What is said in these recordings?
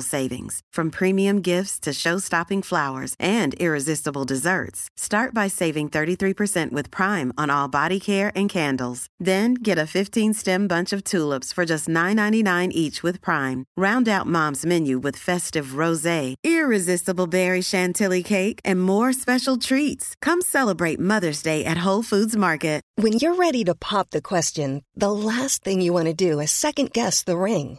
savings, from premium gifts to show-stopping flowers and irresistible desserts. Start by saving 33% with Prime on all body care and candles. Then get a 15-stem bunch of tulips for just $9.99 each with Prime. Round out Mom's menu with festive rosé, irresistible berry chantilly cake, and more special treats. Come celebrate Mother's Day at Whole Foods Market. When you're ready to pop the question, the last thing you want to do is second guess the ring.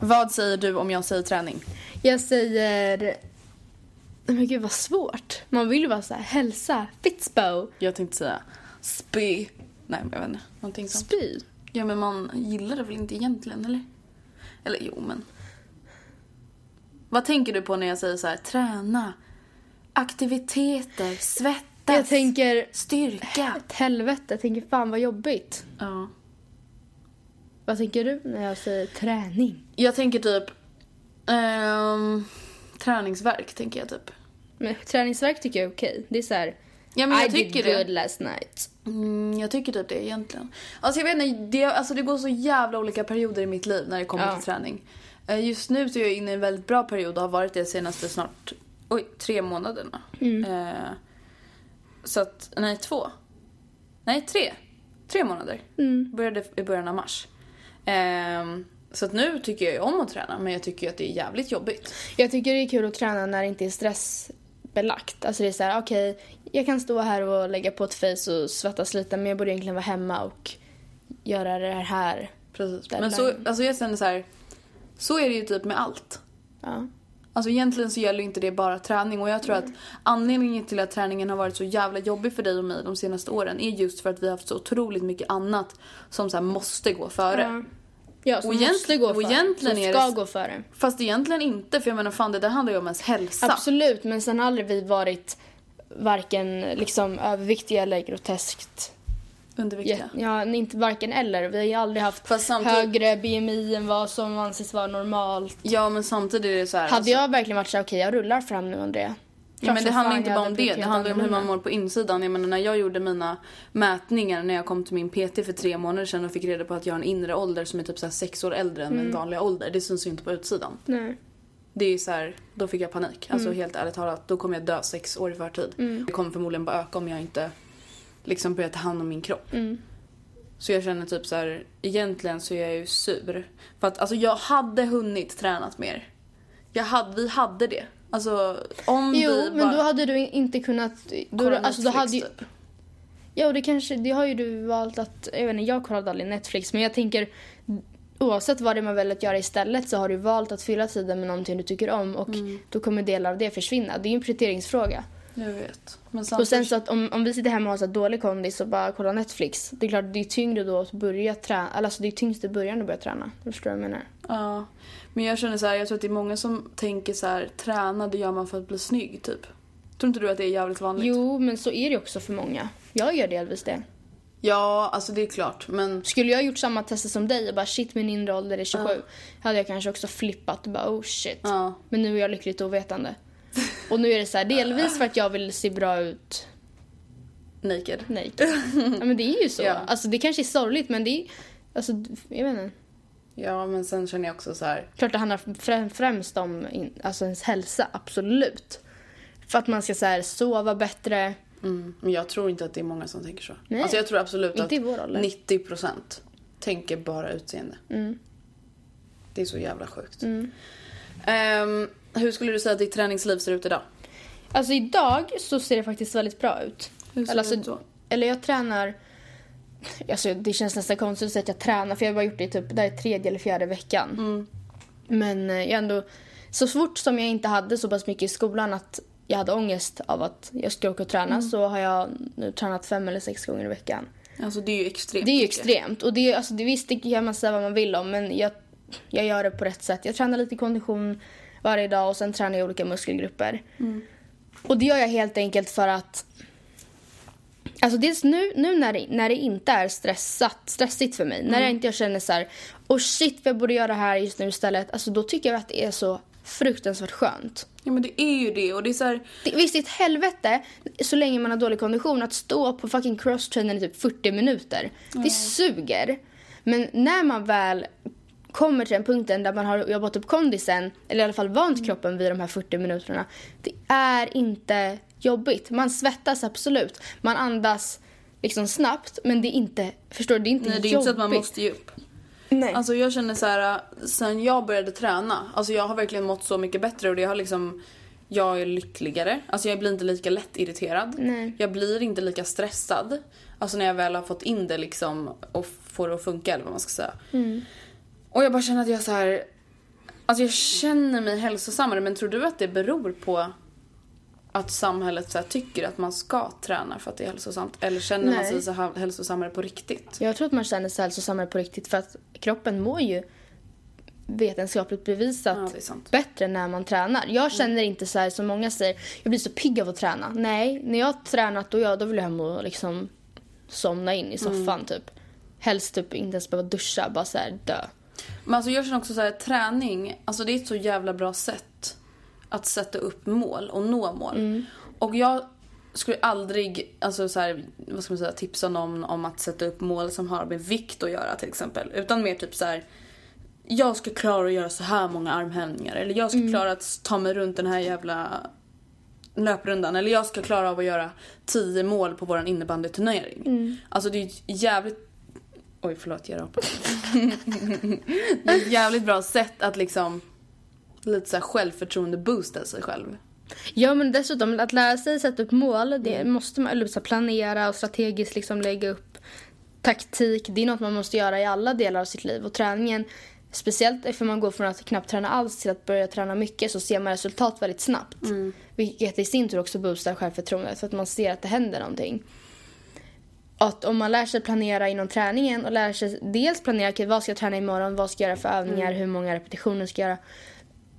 Vad säger du om jag säger träning? Jag säger... Men gud vad svårt. Man vill ju vara så här, hälsa, fitspo. Jag tänkte säga spy. Nej men jag vet inte. Någonting sånt. Spy. Ja men man gillar det väl inte egentligen eller? Eller jo men. Vad tänker du på när jag säger så här träna? Aktiviteter, svettas, Jag tänker, styrka. helvete, jag tänker fan vad jobbigt. Ja. Vad tänker du när jag säger träning? Jag tänker typ ehm, träningsverk tänker jag typ. Men träningsverk tycker jag är okej. Det är så här, Ja men jag I tycker did det. good last night. Mm, jag tycker typ det egentligen. Alltså jag vet inte, det, alltså det går så jävla olika perioder i mitt liv när det kommer Ja. till träning. Eh, Just nu så är jag inne i en väldigt bra period och har varit det senaste snart, oj, tre månaderna. Eh, så att, nej två. Nej tre. Tre månader. Började i början av mars. Ehm, så att nu tycker jag ju om att träna men jag tycker ju att det är jävligt jobbigt. Jag tycker det är kul att träna när det inte är stressbelagt. Alltså det är så här, okej, jag kan stå här och lägga på ett face och svettas lite men jag borde egentligen vara hemma och göra det här. Precis. Men så, alltså jag känner så här. så är det ju typ med allt. Ja. Alltså egentligen så gäller inte det bara träning och jag tror att anledningen till att träningen har varit så jävla jobbig för dig och mig de senaste åren är just för att vi har haft så otroligt mycket annat som så här måste gå före. Ja. Ja, som Och måste gå före. egentligen som ska det- gå före. Fast egentligen inte för jag menar fan det där handlar ju om ens hälsa. Absolut, men sen har aldrig vi varit varken liksom överviktiga eller groteskt. Underviktiga. Ja, inte varken eller. Vi har ju aldrig haft högre BMI än vad som anses vara normalt. Ja men samtidigt är det så här. Hade alltså- jag verkligen varit så här, okej jag rullar fram nu Andrea. Ja, men det handlar inte bara om det. Det handlar om hur man mår på insidan. Jag menar när jag gjorde mina mätningar när jag kom till min PT för tre månader sedan och fick reda på att jag har en inre ålder som är typ så sex år äldre än Mm. min vanliga ålder. Det syns ju inte på utsidan. Nej. Det är så här, då fick jag panik. Alltså Mm. helt ärligt talat, då kommer jag dö sex år i förtid. Det kommer förmodligen bara öka om jag inte liksom börjar ta hand om min kropp. Mm. Så jag känner typ så här, egentligen så är jag ju sur. För att alltså jag hade hunnit tränat mer. Jag hade, vi hade det. Alltså om Jo, vi men bara... då hade du inte kunnat... Då, alltså, då hade ju, typ. Ja, det kanske, det har ju du valt att, jag vet inte, jag kollade aldrig Netflix, men jag tänker oavsett vad det är man väljer att göra istället så har du valt att fylla tiden med någonting du tycker om och Mm. då kommer delar av det försvinna. Det är ju en prioriteringsfråga. Jag vet. Men Och samtidigt... sen så att om, om vi sitter hemma och har så dålig kondis och bara kollar Netflix, det är klart det är tyngre då att börja träna, alltså det är tyngst i början att börja träna. Du förstår vad jag menar? Ja. Men jag känner så här, jag tror att det är många som tänker så här, träna det gör man för att bli snygg typ. Tror inte du att det är jävligt vanligt? Jo, men så är det också för många. Jag gör delvis det. Ja, alltså det är klart. Men Skulle jag gjort samma tester som dig och bara shit min inre ålder är 27 hade jag kanske också flippat och bara oh shit. Ja. Men nu är jag lyckligt ovetande. Och nu är det så här, delvis för att jag vill se bra ut naked. Nej. ja men det är ju så. Ja. Alltså det kanske är sorgligt men det är, alltså jag vet inte. Ja, men sen känner jag också så här. Klart det handlar frä- främst om in, alltså ens hälsa, absolut. För att man ska så här, sova bättre. Mm, men jag tror inte att det är många som tänker så. Nej. Alltså jag tror absolut Inte att i vår ålder. 90% tänker bara utseende. Mm. Det är så jävla sjukt. Ehm, hur skulle du säga att ditt träningsliv ser ut idag? Alltså idag så ser det faktiskt väldigt bra ut. Hur ser eller, det alltså, ut då? eller jag tränar, alltså det känns nästan konstigt att säga att jag tränar för jag har bara gjort det typ, det här är tredje eller fjärde veckan. Mm. Men eh, jag ändå, så fort som jag inte hade så pass mycket i skolan att jag hade ångest av att jag skulle åka och träna Mm. så har jag nu tränat fem eller sex gånger i veckan. Alltså det är ju extremt Det är ju extremt. Och det, är- alltså, det, visst, det kan man säga vad man vill om, men jag, jag gör det på rätt sätt. Jag tränar lite kondition varje dag och sen tränar jag olika muskelgrupper. Och det gör jag helt enkelt för att... Alltså dels nu, nu när, det, när det inte är stressat, stressigt för mig, när jag inte jag känner så här, oh shit jag borde göra det här just nu istället. Alltså då tycker jag att det är så fruktansvärt skönt. Ja men det är ju det och det är så här, Det, visst, det är ett helvete så länge man har dålig kondition att stå på fucking crosstrainern i typ 40 minuter. Det suger. Men när man väl kommer till den punkten där man har jobbat upp kondisen, eller i alla fall vant kroppen vid de här 40 minuterna. Det är inte jobbigt. Man svettas absolut. Man andas liksom snabbt, men det är inte, förstår du, det är inte nej det är jobbigt. inte så att man måste ge upp. Nej. Alltså jag känner så här, sen jag började träna, alltså jag har verkligen mått så mycket bättre och det har liksom jag är lyckligare. Alltså jag blir inte lika lätt irriterad. Nej. Jag blir inte lika stressad. Alltså när jag väl har fått in det liksom och får det att funka eller vad man ska säga. Mm. Och jag bara känner att jag så här. Alltså jag känner mig hälsosammare men tror du att det beror på att samhället så här tycker att man ska träna för att det är hälsosamt? Eller känner man Nej. sig så här hälsosammare på riktigt? Jag tror att man känner sig hälsosammare på riktigt för att kroppen mår ju vetenskapligt bevisat Ja, bättre när man tränar. Jag känner inte så här som många säger, jag blir så pigg av att träna. Nej, när jag har tränat då, jag, då vill jag hem och liksom somna in i soffan typ. Helst typ inte ens behöva duscha, bara så här dö. Men alltså jag känner också så här, träning, alltså det är ett så jävla bra sätt att sätta upp mål och nå mål. Och jag skulle aldrig, alltså så här, vad ska man säga, tipsa någon om att sätta upp mål som har med vikt att göra till exempel. Utan mer typ så här. jag ska klara att göra så här många armhävningar. Eller jag ska klara att ta mig runt den här jävla löprundan. Eller jag ska klara av att göra 10 mål på våran innebandyturnering. Alltså det är ett jävligt Oj, förlåt, jag rapade. det är ett jävligt bra sätt att liksom lite så här självförtroende boosta sig själv. Ja men dessutom att lära sig sätta upp mål, det måste man eller så planera och strategiskt liksom lägga upp taktik. Det är något man måste göra i alla delar av sitt liv och träningen Speciellt ifall man går från att knappt träna alls till att börja träna mycket så ser man resultat väldigt snabbt. Vilket i sin tur också boostar självförtroendet för att man ser att det händer någonting. Att om man lär sig planera inom träningen och lär sig dels planera okay, vad ska jag träna imorgon, vad ska jag göra för övningar, hur många repetitioner ska jag göra.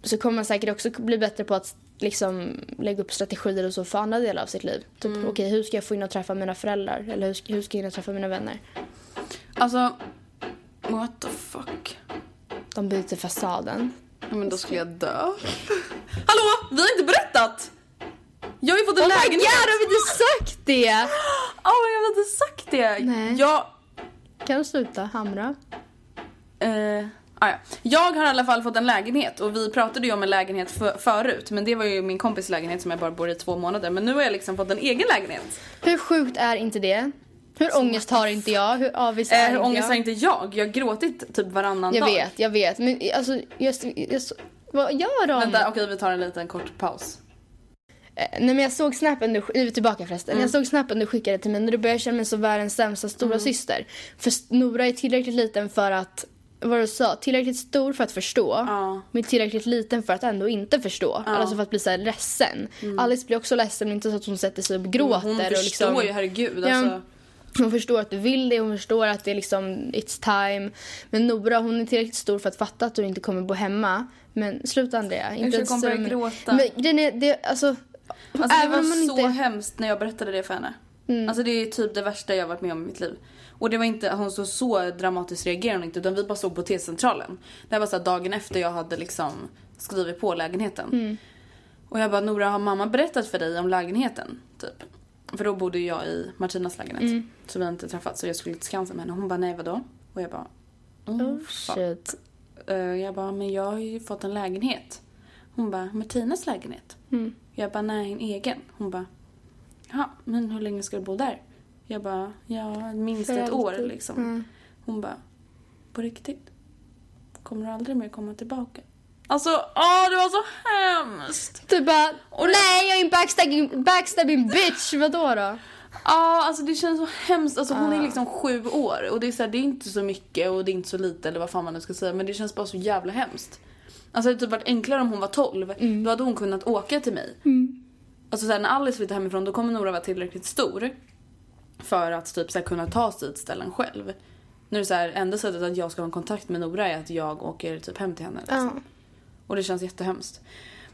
Så kommer man säkert också bli bättre på att liksom lägga upp strategier och så för andra delar av sitt liv. Typ okej hur ska jag få in och träffa mina föräldrar eller hur ska, hur ska jag in och träffa mina vänner. Alltså, what the fuck? De byter fasaden. Ja, men då skulle jag dö. Hallå, vi har inte berättat! Jag har ju fått en Oh my god, lägenhet! har vi inte sagt det? Ja, men jag har inte sagt det! Nej. Jag, Kan du sluta hamra? eh, ah, ja. jag har i alla fall fått en lägenhet och vi pratade ju om en lägenhet för, förut men det var ju min kompis lägenhet som jag bara bor i två månader men nu har jag liksom fått en egen lägenhet. Hur sjukt är inte det? Hur ångest har inte jag? Hur avis är Eh, hur ångest har jag? inte jag? Jag har gråtit typ varannan Jag dag. vet, jag vet. Men alltså, just, just, vad gör de? Vänta, okej vi tar en liten kort paus. Eh, Nej men jag såg snappen du, nu är vi tillbaka förresten. Mm. Jag såg snappen du skickade till mig när du började känna mig som världens sämsta stora Mm. syster. För Nora är tillräckligt liten för att, vad du sa, tillräckligt stor för att förstå. Ja. Men tillräckligt liten för att ändå inte förstå. Alltså för att bli så här ledsen. Alice blir också ledsen men inte så att hon sätter sig och gråter. Mm. Hon och förstår liksom, ju, herregud. Ja. Alltså. Hon förstår att du vill det, hon förstår att det är liksom it's time. Men Nora hon är tillräckligt stor för att fatta att du inte kommer bo hemma. Men sluta Andrea. Inte ska ens börja gråta. Men grejen är, det, alltså, Alltså det var så inte... hemskt när jag berättade det för henne. Alltså det är typ det värsta jag varit med om i mitt liv. Och det var inte, hon så, så dramatiskt reagerade inte utan vi bara såg på T-centralen. Det här var så dagen efter jag hade liksom skrivit på lägenheten. Och jag bara Nora har mamma berättat för dig om lägenheten? Typ. För då bodde jag i Martinas lägenhet. Så vi inte träffats så jag skulle till Skansen med henne. Hon bara nej vadå? Och jag bara oh, Oh shit. Eh, jag bara, men jag har ju fått en lägenhet. Hon bara, Martinas lägenhet? Mm. Jag bara, nej en egen. Hon bara, ja men hur länge ska du bo där? Jag bara, ja minst För ett år alltid. liksom. Mm. Hon bara, på riktigt? Kommer du aldrig mer komma tillbaka? Alltså, åh det var så hemskt! Du bara, Och det- nej jag är en backstabbing, backstabbing bitch, vadå då? Ja, alltså det känns så hemskt. Alltså hon är Ah. liksom sju år och det är så här, det är inte så mycket och det är inte så lite eller vad fan man nu ska säga men det känns bara så jävla hemskt. Alltså det hade typ varit enklare om hon var 12. Mm. Då hade hon kunnat åka till mig. Alltså så här, när Alice flyttar hemifrån då kommer Nora vara tillräckligt stor för att typ så här, kunna ta sig till ställen själv. Nu är det så här, enda sättet att jag ska ha en kontakt med Nora är att jag åker typ hem till henne. Liksom. Ja. Och det känns jättehemskt.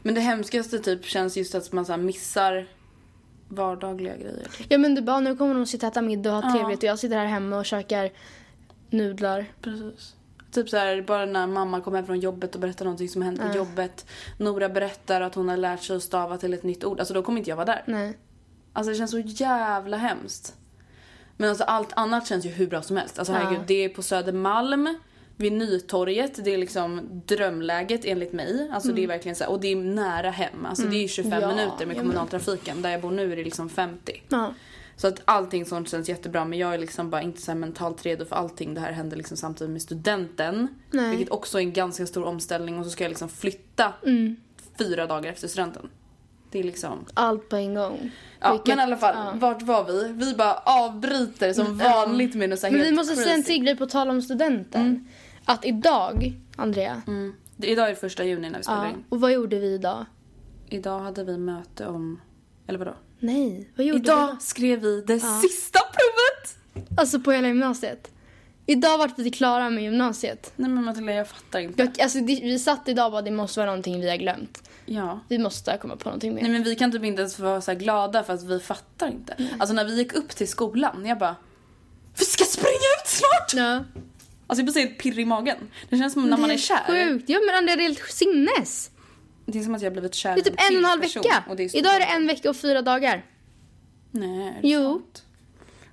Men det hemskaste typ känns just att man så missar vardagliga grejer. Typ. Ja men du bara, nu kommer de sitta och äta middag och ha trevligt och jag sitter här hemma och käkar nudlar. Precis. Typ så här, bara när mamma kommer hem från jobbet och berättar någonting som hänt på jobbet. Nora berättar att hon har lärt sig att stava till ett nytt ord. Alltså då kommer inte jag vara där. Nej. Alltså det känns så jävla hemskt. Men alltså allt annat känns ju hur bra som helst. Alltså Ja. herregud, det är på Södermalm. Vid Nytorget, det är liksom drömläget enligt mig. Alltså det är verkligen så här, och det är nära hem. Alltså det är 25 Ja, minuter med kommunaltrafiken. Där jag bor nu är det liksom 50. Ja. Så att allting sånt känns jättebra men jag är liksom bara inte så här mentalt redo för allting. Det här händer liksom samtidigt med studenten. Nej. Vilket också är en ganska stor omställning och så ska jag liksom flytta Mm. fyra dagar efter studenten. Det är liksom... Allt på en gång. Ja, Vilket- men i alla fall, ja. vart var vi? Vi bara avbryter som vanligt med något så här Men vi måste säga en crazy. till grej på tal om studenten. Att idag, Andrea, Mm. Idag är det första juni när vi spelar ja, in. och vad gjorde vi idag? Idag hade vi möte om... Eller vadå? Nej, vad gjorde Idag vi? skrev vi det sista provet! Alltså på hela gymnasiet. Idag vart vi klara med gymnasiet. Nej men Matilda jag fattar inte. Jag, alltså, det, vi satt idag och bara, det måste vara någonting vi har glömt. Ja. Vi måste komma på någonting mer. Nej men vi kan typ inte ens vara så här glada för att vi fattar inte. Alltså när vi gick upp till skolan, jag bara Vi ska springa ut snart! Ja. Alltså jag blir så pirrig i magen. Det känns som när man är kär. Sjukt. Ja men Andrea det är helt sinnes. Det är som att jag har blivit kär Det är typ i en och en halv person, vecka. det är Idag är det en vecka och fyra dagar. Nej, är det Jo. sant?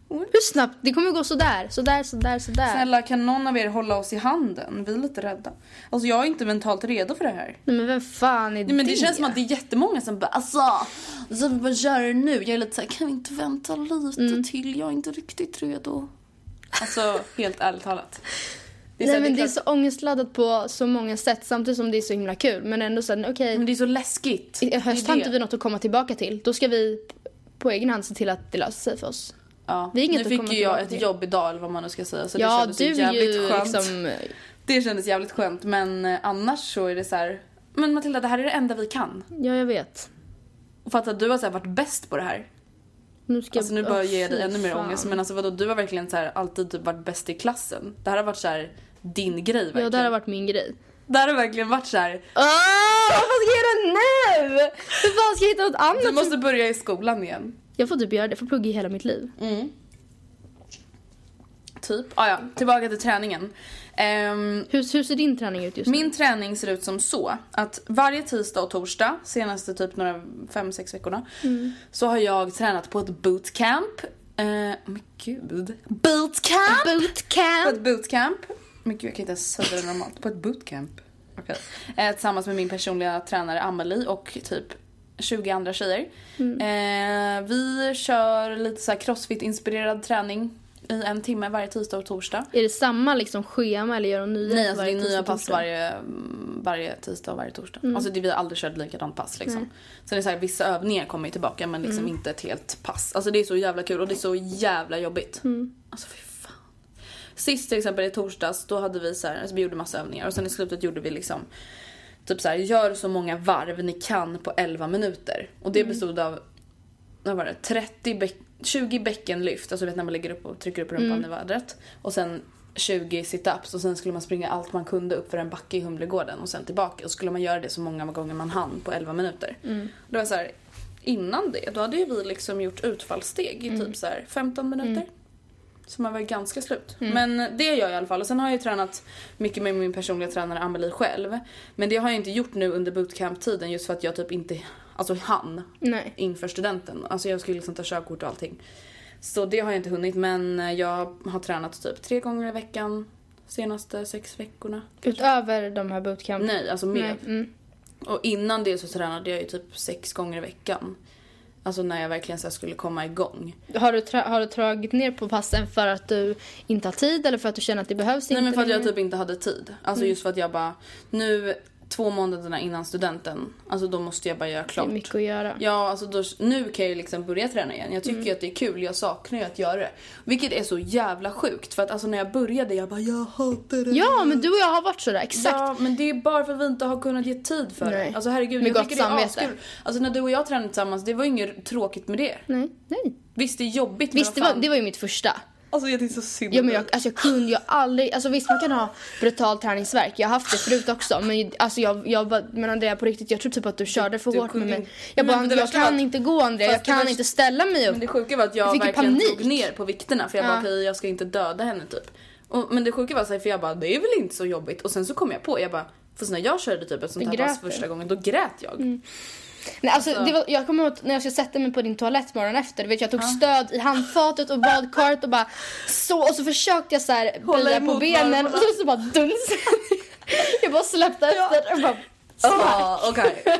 Hur snabbt? Det kommer gå sådär, sådär, sådär, sådär. Snälla kan någon av er hålla oss i handen? Vi är lite rädda. Alltså jag är inte mentalt redo för det här. Nej men vem fan är Nej, men det känns som att det är jättemånga som bara alltså, så vi bara gör det nu. Jag är lite såhär, kan vi inte vänta lite Mm. till? Jag är inte riktigt redo. Alltså helt ärligt talat. Det är, så Nej här, men det det är så ångestladdat på så många sätt samtidigt som det är så himla kul. Men ändå såhär, okej. Men det är så läskigt. I höst Det har inte det. vi något att komma tillbaka till. Då ska vi på egen hand se till att det löser sig för oss. Ja. Vi nu fick ju jag ett till. jobb idag eller vad man nu ska säga. Så det ja, kändes du jävligt ju skönt. liksom... Det kändes jävligt skönt men eh, annars så är det så här. Men Matilda det här är det enda vi kan. Ja, jag vet. Och fatta att du har så varit bäst på det här. Nu ska Alltså nu Åh, bara ger jag dig fy ännu mer fan. ångest. Men alltså vadå du har verkligen så här alltid typ varit bäst i klassen. Det här har varit så här din grej verkligen. Ja, det här har varit min grej. Det här har verkligen varit så här. Åh, vad ska jag göra nu? Hur fan ska jag hitta något annat? Du måste börja i skolan igen. Jag får typ göra det, jag får plugga i hela mitt liv. Typ. Ah, ja, tillbaka till träningen. Ehm, Hur, hur ser din träning ut just nu? Min träning ser ut som så att varje tisdag och torsdag, senaste typ några fem, sex veckorna, så har jag tränat på ett bootcamp. Eh, men gud. Bootcamp! På Bootcamp! ett bootcamp. Men gud jag kan inte ens säga det normalt. På ett bootcamp. Okej. Eh, tillsammans med min personliga tränare Amelie och typ 20 andra tjejer. Eh, vi kör lite så crossfit-inspirerad träning i en timme varje tisdag och torsdag. Är det samma liksom schema eller gör de nya? Nej, alltså det är nya pass varje, mm, varje tisdag och varje torsdag. Alltså det, vi har aldrig kört likadant pass liksom. Nej. Sen är det så här, vissa övningar kommer ju tillbaka men liksom inte ett helt pass. Alltså det är så jävla kul och det är så jävla jobbigt. Alltså fy fan. Sist till exempel i torsdags då hade vi så här, alltså vi gjorde massa övningar och sen i slutet gjorde vi liksom typ så här, gör så många varv ni kan på 11 minuter. Och det bestod av vad var det, 30 bäck, 20 bäckenlyft, alltså vet när man lägger upp och trycker upp rumpan i vädret. Och sen 20 situps och sen skulle man springa allt man kunde upp för en backe i Humlegården och sen tillbaka. Och skulle man göra det så många gånger man hann på 11 minuter. Det var så här, innan det, då hade ju vi liksom gjort utfallssteg i Mm. typ så här 15 minuter. Så man var ganska slut. Men det gör jag i alla fall. Och sen har jag ju tränat mycket med min personliga tränare Amelie själv. Men det har jag inte gjort nu under bootcamp-tiden just för att jag typ inte, alltså hann Nej. inför studenten. Alltså jag skulle liksom ta körkort och allting. Så det har jag inte hunnit men jag har tränat typ tre gånger i veckan senaste sex veckorna. Utöver de här bootcamp? Nej, alltså mer. Mm. Och innan det så tränade jag ju typ sex gånger i veckan. Alltså när jag verkligen så skulle komma igång. Har, du har du dragit ner på passen för att du inte har tid eller för att du känner att det behövs Nej men för att jag typ inte hade tid. Alltså Mm. just för att jag bara, nu två månaderna innan studenten, alltså då måste jag bara göra Det klart. är mycket att göra. Ja, alltså då, nu kan jag ju liksom börja träna igen. Jag tycker Mm. att det är kul, jag saknar ju att göra det. Vilket är så jävla sjukt för att alltså när jag började jag bara jag hatar det. Ja, men du och jag har varit sådär. Exakt. Ja, men det är bara för att vi inte har kunnat ge tid för Nej. det. Alltså herregud, Med jag gott tycker det är samvete. Alltså när du och jag tränade tillsammans, det var ju inget tråkigt med det. Nej, nej. Visst, det är jobbigt men Visst, det var, det var ju mitt första. Alltså jag tycker så synd Ja, men jag, alltså, jag kunde ju aldrig, alltså visst man kan ha brutal träningsverk, jag har haft det förut också men alltså jag, jag bara, men Andrea på riktigt jag tror typ att du körde för du hårt med mig. Jag bara, jag kan inte gå Andrea, jag kan inte ställa mig upp. Men det sjuka var att jag, Jag verkligen panik. tog ner på vikterna för jag Ja. bara okej jag ska inte döda henne typ. Och, men det sjuka var så här, för jag bara det är väl inte så jobbigt och sen så kom jag på, jag bara fast när jag körde typ ett sånt här pass första gången då grät jag. Nej, alltså, Det var, jag kommer ihåg när jag skulle sätta mig på din toalett morgonen efter, du vet, jag tog stöd i handfatet och badkaret och bara så och så försökte jag så här böja på benen och så, så bara duns. jag bara släppte efter och bara Ah, okej.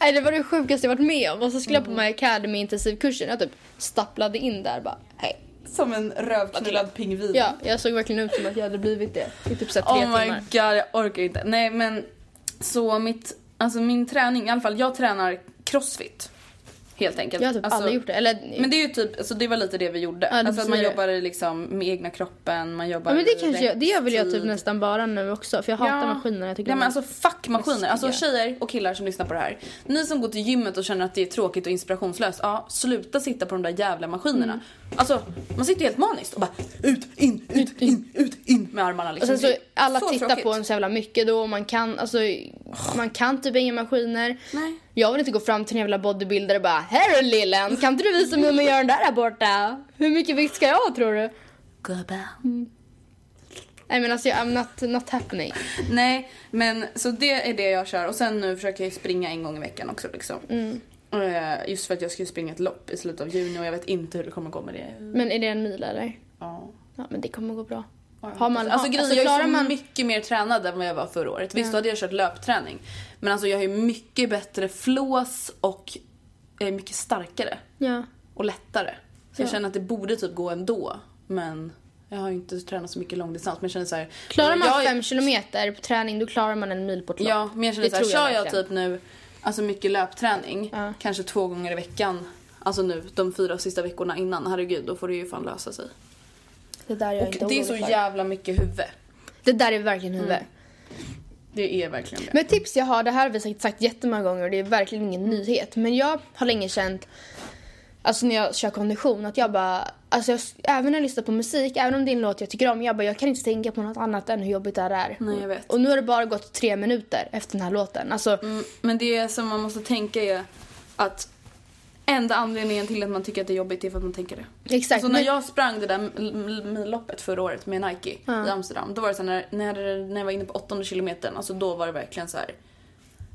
Nej det var det sjukaste jag varit med om och så skulle jag på My Academy intensivkursen, jag typ stapplade in där bara hej. Som en rövknullad pingvin. Ja, jag såg verkligen ut som att jag hade blivit det i typ så här, tre Oh my timmar. god, jag orkar inte. Nej men så mitt, alltså min träning, i alla fall jag tränar crossfit. Helt enkelt. Jag har typ alltså, aldrig gjort det. Eller, Men det är ju typ, alltså det var lite det vi gjorde. Ja, alltså att man det. jobbar liksom med egna kroppen, man jobbar ja, men det kanske jag, det gör väl jag typ nästan bara nu också för jag hatar maskiner. Jag tycker Nej men alltså fuck maskiner. Alltså tjejer och killar som lyssnar på det här. Ni som går till gymmet och känner att det är tråkigt och inspirationslöst. Ja, sluta sitta på de där jävla maskinerna. Mm. Alltså man sitter helt maniskt och bara ut, in, ut, in, ut, in med armarna Och liksom. sen så alla Så tittar tråkigt. på en så jävla mycket då och man kan, alltså, man kan typ inga maskiner. Nej. Jag vill inte gå fram till en jävla bodybuilder och bara Här du lillen, kan inte du visa mig hur man gör den där här borta? Hur mycket vikt ska jag ha tror du? Gubben. Nej men alltså I'm not, not happening. Nej, men så det är det jag kör. Och sen nu försöker jag springa en gång i veckan också liksom. Mm. Eh, Just för att jag ska springa ett lopp i slutet av juni och jag vet inte hur det kommer gå med det. Men är det en mil eller? Ja. Ja men det kommer gå bra. Jag Har man, alltså, grejen, alltså, jag är så man... mycket mer tränad än vad jag var förra året. Visst då hade jag kört löpträning. Men alltså jag har ju mycket bättre flås och jag är mycket starkare. Ja. Och lättare. Så jag Ja. känner att det borde typ gå ändå. Men jag har ju inte tränat så mycket långdistans. Men jag känner så här, Klarar man jag, fem kilometer på träning då klarar man en mil på ett lopp. Ja, men jag känner Det så här, jag kör jag verkligen. typ nu alltså mycket löpträning, Ja. kanske två gånger i veckan. Alltså nu de fyra sista veckorna innan, herregud då får det ju fan lösa sig. Det där är jag Och inte det är så för. jävla mycket huvud. Det där är verkligen huvud. Det är verkligen det. Men ett tips jag har, det här har vi sagt, sagt jättemånga gånger och det är verkligen ingen nyhet. Men jag har länge känt, alltså när jag kör kondition, att jag bara, alltså jag, även när jag lyssnar på musik, även om det är en låt jag tycker om, jag bara, jag kan inte tänka på något annat än hur jobbigt det här är. Nej, jag vet. Och nu har det bara gått tre minuter efter den här låten. Alltså, Mm, men det som man måste tänka är att enda anledningen till att man tycker att det är jobbigt är för att man tänker det. exakt. Alltså när men- jag sprang det där milloppet förra året med Nike i Amsterdam. Då var det så här, när, när, när jag var inne på åttonde kilometern, alltså då var det verkligen så här.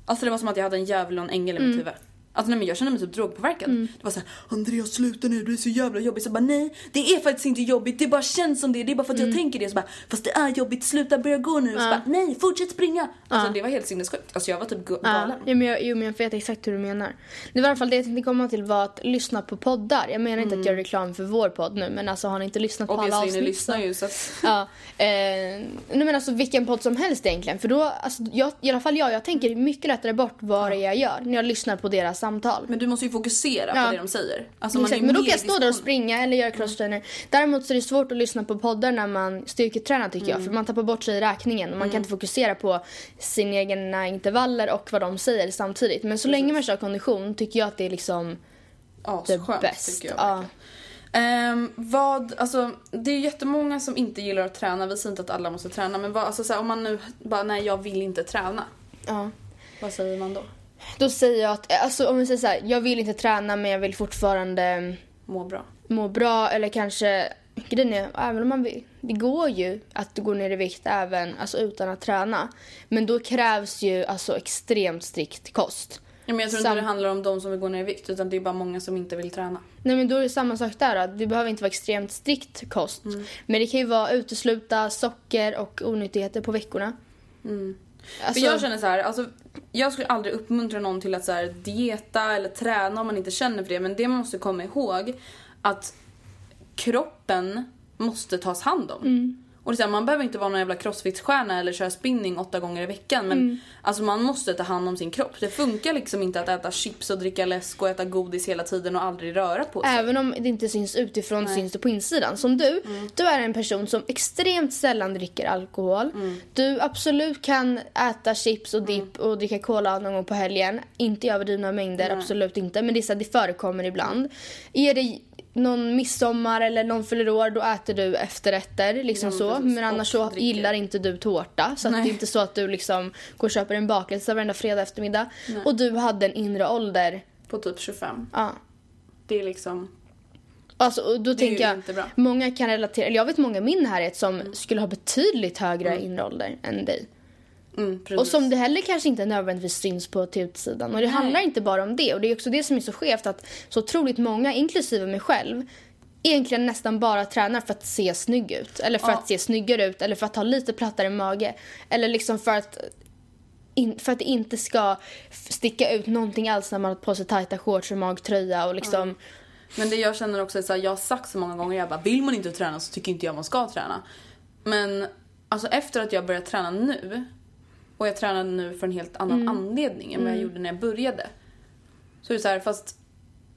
Alltså det var som att jag hade en djävul och en ängel i Mm. mitt huvud. Alltså nej, men jag kände mig typ drogpåverkad. Det var så här, Andreas sluta nu, du är så jävla jobbig. Så jag bara nej, det är faktiskt inte jobbigt, det bara känns som det. Det är bara för att Mm. jag tänker det. Så bara, fast det är jobbigt, sluta börja gå nu. Så bara, nej, fortsätt springa. Alltså det var helt sinnessjukt. Alltså jag var typ ga- Ja, galen. jo, men jag, jo, men jag vet exakt hur du menar. Det var i alla fall det jag tänkte komma till var att lyssna på poddar. Jag menar inte att göra reklam för vår podd nu men alltså har ni inte lyssnat på alla Obviously, avsnitt ni lyssnar ju så att... Ja, eh, nej men alltså vilken podd som helst egentligen. För då, alltså, jag, i alla fall jag, jag tänker mycket lättare bort vad det är jag gör när jag lyssnar på deras samtal. Men du måste ju fokusera Ja. på det de säger. Alltså, Exakt, men då kan jag stå där och springa eller göra crosstrainer. Däremot så är det svårt att lyssna på poddar när man styrketränar tycker Mm. jag. För man tappar bort sig i räkningen och man kan inte fokusera på sina egna intervaller och vad de säger samtidigt. Men så länge man kör kondition tycker jag att det är liksom det Asskönt, bäst. tycker jag Ja. Ehm, vad, alltså det är jättemånga som inte gillar att träna, vi säger inte att alla måste träna men vad, alltså, så här, om man nu bara nej jag vill inte träna. Ja. Vad säger man då? Då säger jag att, alltså om vi säger så här, jag vill inte träna men jag vill fortfarande Må bra. må bra eller kanske Grejen är, även om man vill, det går ju att gå ner i vikt även alltså, utan att träna. Men då krävs ju alltså extremt strikt kost. Ja, men jag tror Sam- inte det handlar om de som vill gå ner i vikt utan det är bara många som inte vill träna. Nej men då är det samma sak där att det behöver inte vara extremt strikt kost. Mm. Men det kan ju vara utesluta socker och onyttigheter på veckorna. Alltså, För jag känner så här, alltså, jag skulle aldrig uppmuntra någon till att så här, dieta eller träna om man inte känner för det. Men det man måste komma ihåg att kroppen måste tas hand om. Mm. Och det är här, man behöver inte vara någon jävla crossfit-stjärna eller köra spinning åtta gånger i veckan. Men Mm. alltså, man måste ta hand om sin kropp. Det funkar liksom inte att äta chips och dricka läsk och äta godis hela tiden och aldrig röra på sig. Även om det inte syns utifrån syns det på insidan. Som du, du är en person som extremt sällan dricker alkohol. Du absolut kan äta chips och dipp och dricka cola någon gång på helgen. Inte i överdrivna mängder, absolut inte. Men det, är så här, det förekommer ibland. Är det någon midsommar eller någon fyller år då äter du efterrätter liksom Ja, så. Men annars så dricker. gillar inte du tårta. Så att det Nej. är inte så att du liksom går och köper en bakelse varenda fredag eftermiddag. Och du hade en inre ålder. På typ 25. Ja. Det är liksom... Alltså, då Det tänker jag, inte bra. många kan relatera, eller jag vet många i min närhet som Mm. skulle ha betydligt högre inre ålder än dig. Mm. Och som det heller kanske inte nödvändigtvis syns på utsidan. Och det handlar inte bara om det. Och det är också det som är så skevt att så otroligt många, inklusive mig själv, egentligen nästan bara tränar för att se snygg ut. Eller för Ja. att se snyggare ut. Eller för att ha lite plattare mage. Eller liksom för att in, för att det inte ska sticka ut någonting alls när man har på sig tajta shorts och magtröja och liksom... Men det jag känner också är så här, jag har sagt så många gånger, jag bara vill man inte träna så tycker inte jag man ska träna. Men alltså efter att jag börjat träna nu och jag tränade nu för en helt annan anledning än vad jag gjorde när jag började. Så är det så här, fast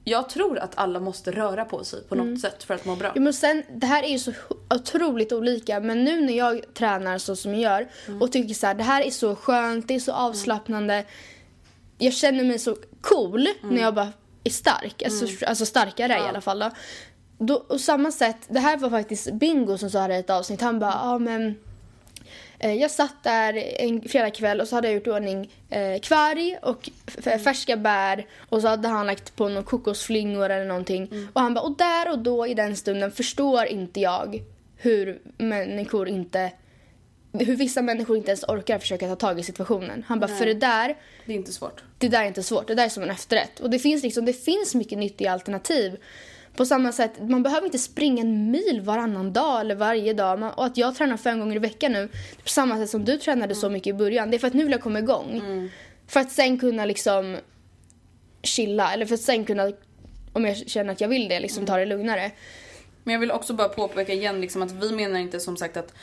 jag tror att alla måste röra på sig på något sätt för att må bra. Ja, men sen, det här är ju så otroligt olika men nu när jag tränar så som jag gör och tycker så här, det här är så skönt, det är så avslappnande. Jag känner mig så cool när jag bara är stark, alltså, alltså starkare i alla fall då. då. Och samma sätt, det här var faktiskt Bingo som sa det i ett avsnitt, han bara, ja men Eh, Jag satt där en fredagkväll och så hade jag gjort i ordning eh, kvarg och f- färska bär och så hade han lagt på några kokosflingor eller någonting. Och han bara, och där och då i den stunden förstår inte jag hur människor inte hur vissa människor inte ens orkar försöka ta tag i situationen. Han bara, för det där, Det är inte svårt. det där är inte svårt. Det där är som en efterrätt. Och det finns liksom, det finns mycket nyttiga alternativ. På samma sätt, man behöver inte springa en mil varannan dag eller varje dag. Man, och att jag tränar fem gånger i veckan nu, på samma sätt som du tränade så mycket i början. Det är för att nu vill jag komma igång. För att sen kunna liksom chilla. Eller för att sen kunna, om jag känner att jag vill det, liksom ta det lugnare. Men jag vill också bara påpeka igen liksom att vi menar inte som sagt att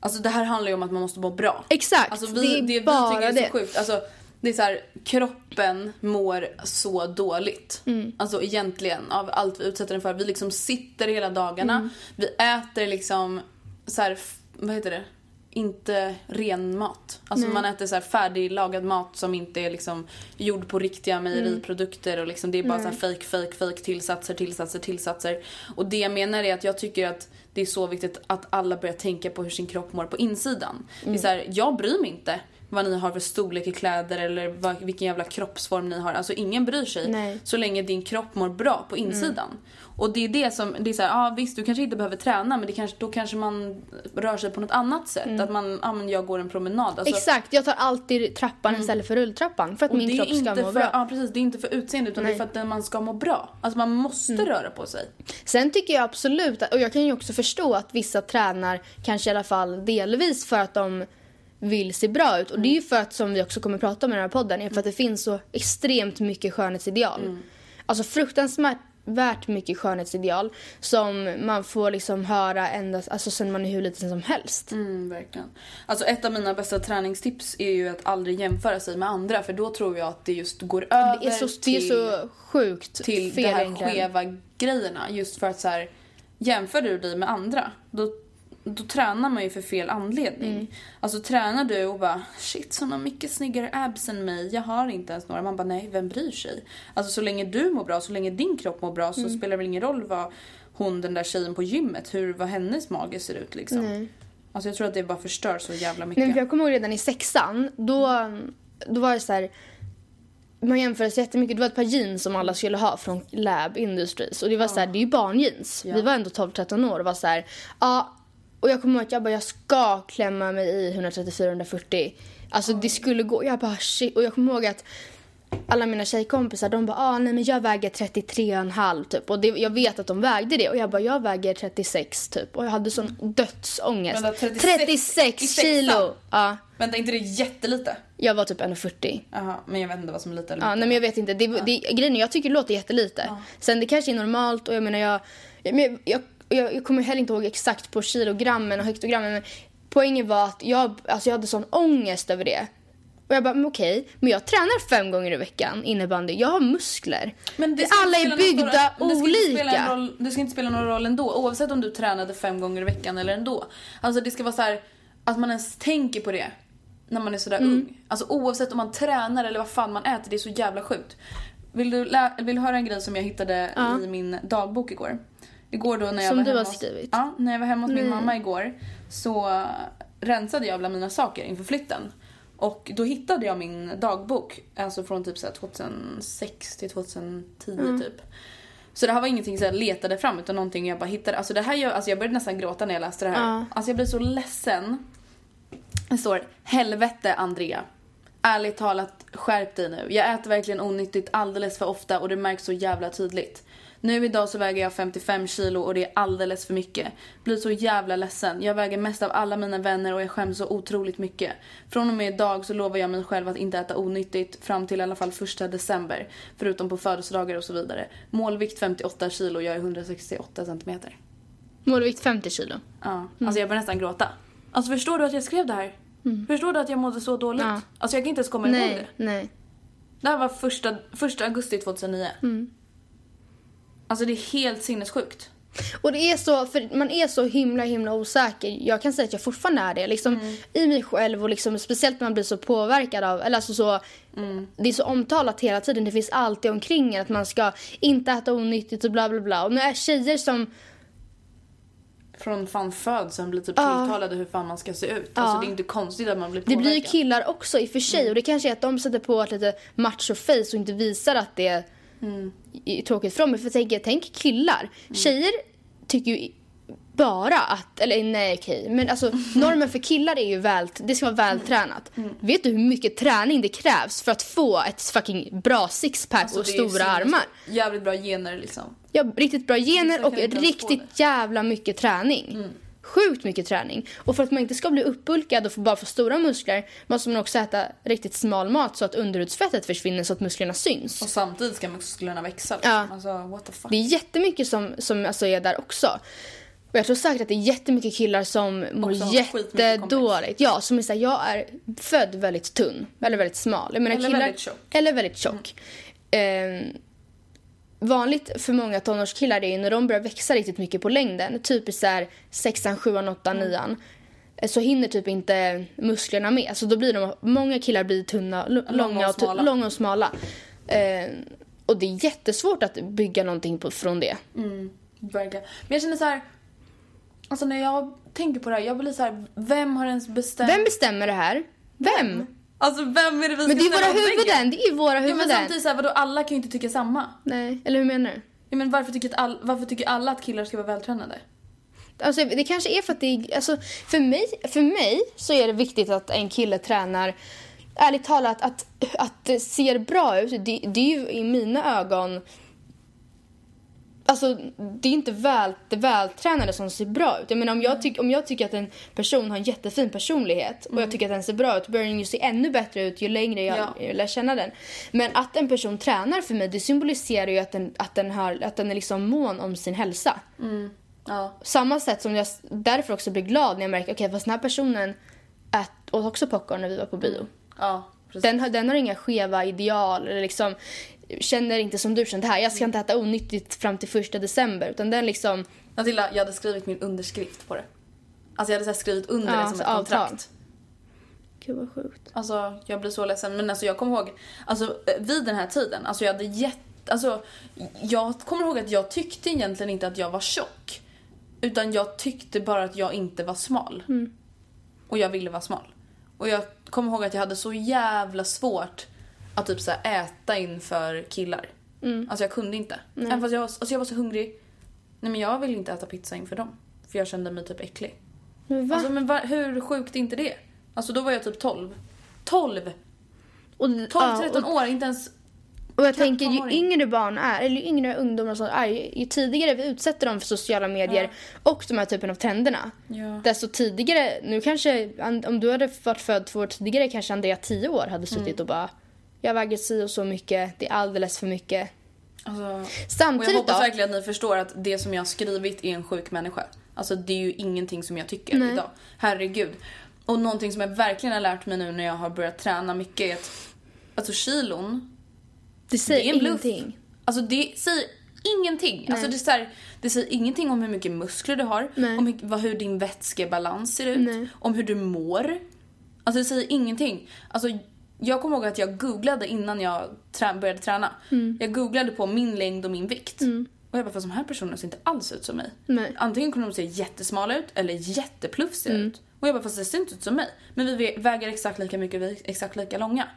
Alltså det här handlar ju om att man måste må bra. Exakt, Alltså det vi, är det, bara vi tycker är det. så sjukt. Alltså, det är så här, kroppen mår så dåligt. Mm. Alltså egentligen av allt vi utsätter den för. Vi liksom sitter hela dagarna. Mm. Vi äter liksom så här, vad heter det? Inte ren mat. Alltså man äter så här färdiglagad mat som inte är liksom gjord på riktiga mejeriprodukter och liksom det är bara så här fake, fake, fake tillsatser, tillsatser, tillsatser. Och det jag menar är att jag tycker att det är så viktigt att alla börjar tänka på hur sin kropp mår på insidan. Det är så här, jag bryr mig inte vad ni har för storlek i kläder eller vad, vilken jävla kroppsform ni har. Alltså ingen bryr sig Nej. så länge din kropp mår bra på insidan. Och det är det som, det är så här, ja ah, visst du kanske inte behöver träna men det kanske, då kanske man rör sig på något annat sätt. Att man, ah, men jag går en promenad. Alltså, Exakt, jag tar alltid trappan istället för rulltrappan. För att och min kropp ska må för, bra. Ja precis, det är inte för utseende utan det är Nej. för att man ska må bra. Alltså man måste röra på sig. Sen tycker jag absolut, och jag kan ju också förstå att vissa tränar kanske i alla fall delvis för att de vill se bra ut. Och det är ju för att, som vi också kommer prata om i den här podden, är för att det finns så extremt mycket skönhetsideal. Alltså fruktansvärt värt mycket skönhetsideal som man får liksom höra ända, alltså sen man är hur liten som helst. Mm, verkligen. Alltså ett av mina bästa träningstips är ju att aldrig jämföra sig med andra för då tror jag att det just går över Det är så, det är till, så sjukt till fel det här egentligen. skeva grejerna. Just för att så här, jämför du dig med andra då, då tränar man ju för fel anledning. Mm. Alltså tränar du och bara shit så har mycket snyggare abs än mig, jag har inte ens några. Man bara nej, vem bryr sig? Alltså så länge du mår bra, så länge din kropp mår bra så Mm. spelar det väl ingen roll vad hon den där tjejen på gymmet, hur, vad hennes mage ser ut liksom. Nej. Alltså jag tror att det bara förstör så jävla mycket. Nej, för jag kommer ihåg redan i sexan, då, då var det så här. man jämför sig jättemycket. Det var ett par jeans som alla skulle ha från Lab Industries. Och det var så här, det är ju barnjeans. Vi var ändå 12-13 år och var så här, ja. Och jag kommer ihåg att jag bara, jag ska klämma mig i 134-140. Alltså det skulle gå. Jag bara shit. Och jag kommer ihåg att alla mina tjejkompisar de bara ah, nej men jag väger 33,5 typ och det, jag vet att de vägde det och jag bara jag väger 36 typ och jag hade sån dödsångest. Vänta, 36 36 i sexan? kilo! Ja, Vänta, inte det jättelite? jag var typ 1,40. Jaha, men jag vet inte vad som är lite eller Ja, nej men jag vet inte. Det, det, grejen är, jag tycker det låter jättelite. Sen det kanske är normalt och jag menar jag, jag, jag, jag, jag, jag kommer heller inte ihåg exakt på kilogrammen och hektogrammen men poängen var att jag, alltså jag hade sån ångest över det. Och jag bara, men okej, men jag tränar fem gånger i veckan innebandy. Jag har muskler. Men det alla är byggda roll- det ska olika. Roll, det ska inte spela någon roll ändå, oavsett om du tränade fem gånger i veckan eller ändå. Alltså det ska vara så här att man ens tänker på det när man är sådär Mm. ung. Alltså oavsett om man tränar eller vad fan man äter, det är så jävla sjukt. Vill du, vill du höra en grej som jag hittade i min dagbok igår? Igår då när jag Som var du hemma har hos- skrivit? Ja, när jag var hemma hos min mamma igår så uh, rensade jag bland mina saker inför flytten. Och då hittade jag min dagbok, alltså från typ så här 2006 till 2010 Mm. typ. Så det här var ingenting som jag letade fram utan någonting jag bara hittade. Alltså det här gör, alltså jag började nästan gråta när jag läste det här. Ja. Alltså jag blev så ledsen. Det står Helvete Andrea. Ärligt talat, skärp dig nu. Jag äter verkligen onyttigt alldeles för ofta och det märks så jävla tydligt. Nu idag så väger jag 55 kilo och det är alldeles för mycket. Blir så jävla ledsen. Jag väger mest av alla mina vänner och jag skäms så otroligt mycket. Från och med idag så lovar jag mig själv att inte äta onyttigt fram till i alla fall första december. Förutom på födelsedagar och så vidare. Målvikt 58 kilo, jag är 168 centimeter. Målvikt 50 kilo. Ja, alltså jag börjar nästan gråta. Alltså förstår du att jag skrev det här? Förstår du att jag mådde så dåligt? Ja. Alltså jag kan inte ens komma ihåg Nej, det. nej. Det här var första, första augusti 2009. Alltså det är helt sinnessjukt. Och det är så, för man är så himla himla osäker. Jag kan säga att jag fortfarande är det. Liksom, Mm. I mig själv och liksom, speciellt när man blir så påverkad av, eller alltså så, Mm. det är så omtalat hela tiden. Det finns alltid omkring en att man ska inte äta onyttigt och bla bla bla. Och nu är tjejer som, Från fan födseln blir typ Ja. tilltalade hur fan man ska se ut. Alltså det är inte konstigt att man blir det påverkad. blir ju killar också i och för sig. Mm. Och det kanske är att de sätter på ett lite macho-face och inte visar att det är Mm. är tråkigt för dem. För tänk, tänk killar. Tjejer tycker ju bara att, eller nej okej, men alltså normen för killar är ju väl, det ska vara vältränat. Mm. Vet du hur mycket träning det krävs för att få ett fucking bra sixpack Alltså, och stora armar? Jävligt bra gener liksom. Ja, riktigt bra gener och riktigt jävla mycket träning. Mm. Sjukt mycket träning. Och för att man inte ska bli uppbulkad och bara få stora muskler måste man också äta riktigt smal mat så att underhudsfettet försvinner så att musklerna syns. Och samtidigt ska musklerna växa liksom. Ja. Alltså what the fuck. Det är jättemycket som, som alltså är där också. Och jag tror säkert att det är jättemycket killar som mår jättedåligt. Ja, som är såhär, jag är född väldigt tunn. Eller väldigt smal. Eller killar, väldigt tjock. Eller väldigt tjock. Ehm, vanligt för många tonårskillar är ju när de börjar växa riktigt mycket på längden, typiskt såhär sexan, sjuan, åttan, Mm. nian. eh, Så hinner typ inte musklerna med. Så då blir de, många killar blir tunna, långa, och, smala. långa och smala. Ehm, och det är jättesvårt att bygga någonting på, från det. Verkligen. Men jag känner så här. Alltså när jag tänker på det här, jag blir så här, vem har ens bestämt? Vem bestämmer det här? Vem? Alltså vem är det vi Men det ska är våra huvuden, det är våra Ja, men huvuden. samtidigt såhär, vadå alla kan ju inte tycka samma. Nej, eller hur menar du? Ja, men varför, tycker all, varför tycker alla att killar ska vara vältränade? Alltså, det kanske är för att det är, alltså, för, mig, för mig så är det viktigt att en kille tränar Ärligt talat, att, att det ser bra ut, det, det är ju i mina ögon Alltså, det är inte väl, det vältränade som ser bra ut. Jag menar, om, jag tyck, om jag tycker att en person har en jättefin personlighet och jag tycker att den ser bra ut börjar den ju se ännu bättre ut ju längre jag, Ja. jag lär känna den. Men att en person tränar för mig, det symboliserar ju att den, att den, har, att den är liksom mån om sin hälsa. Ja. Samma sätt som jag därför också blir glad när jag märker okej fast den här personen ät, åt också popcorn när vi var på bio. Ja, precis. Den, har- den har inga skeva ideal eller liksom känner inte som du känner här. Jag ska inte äta onyttigt fram till första december utan den liksom Matilda, jag hade skrivit min underskrift på det. Alltså jag hade så här skrivit under Ja, det som ett avtal. kontrakt. Gud vad sjukt. Alltså jag blir så ledsen. Men alltså jag kommer ihåg, alltså vid den här tiden, alltså jag hade jätte, alltså jag kommer ihåg att jag tyckte egentligen inte att jag var tjock. Utan jag tyckte bara att jag inte var smal. Och jag ville vara smal. Och jag kommer ihåg att jag hade så jävla svårt att typ så här äta inför killar. Alltså jag kunde inte. Även fast jag var, alltså jag var så hungrig. Nej men jag ville inte äta pizza inför dem. För jag kände mig typ äcklig. Men va? Alltså men va, hur sjukt är inte det? Alltså då var jag typ 12. 12! och, 12-13 ja, och, år, inte ens... och jag tänker ju yngre barn är, eller ju yngre ungdomar som är, ju, ju tidigare vi utsätter dem för sociala medier och de här typen av trenderna. Ja. Desto tidigare, nu kanske, an- om du hade varit född två år tidigare kanske Andrea 10 år hade suttit Mm. och bara jag väger si och så mycket, det är alldeles för mycket. Alltså, och jag Samtidigt hoppas då, verkligen att ni förstår att det som jag har skrivit är en sjuk människa. Alltså det är ju ingenting som jag tycker Nej. idag. Herregud. Och någonting som jag verkligen har lärt mig nu när jag har börjat träna mycket är att alltså kilon, det säger det är en bluff. ingenting. Alltså det säger ingenting. Alltså det, är här, det säger ingenting om hur mycket muskler du har, Nej. om hur, hur din vätskebalans ser ut, Nej. om hur du mår. Alltså det säger ingenting. Alltså jag kommer ihåg att jag googlade innan jag trä- började träna. Mm. Jag googlade på min längd och min vikt. Och jag bara, fast de här personerna ser inte alls ut som mig. Nej. Antingen kunde de se jättesmala ut eller jätteplufsiga Mm. ut. Och jag bara, fast det ser inte ut som mig. Men vi vä- väger exakt lika mycket, vi är exakt lika långa.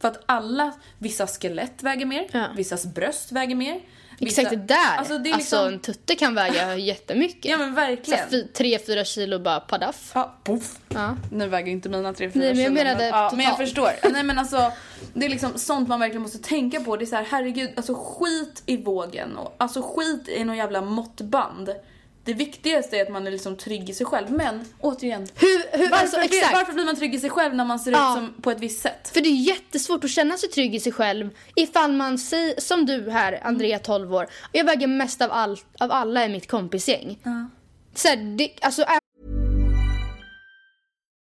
För att alla, vissa skelett väger mer, Mm. Ja. vissas bröst väger mer. Vissa, Exakt det där. Alltså det alltså liksom, en tutte kan väga jättemycket. ja men verkligen. Så tre, fyra kilo bara padaff. Ja, poff. Ja. Nu väger inte mina 3-4 Nej, men jag kilo, menade ja, Men jag förstår. Nej men alltså, det är liksom sånt man verkligen måste tänka på. Det är så här, herregud, alltså skit i vågen och alltså skit i någon jävla måttband. Det viktigaste är att man är liksom trygg i sig själv. Men återigen, Hur, hur, varför, alltså, blir, varför blir man trygg i sig själv när man ser Ja. ut som på ett visst sätt? För det är jättesvårt att känna sig trygg i sig själv ifall man säger, som du här, Andrea 12 år, jag väger mest av, all, av alla i mitt kompisgäng. Så här, det, alltså,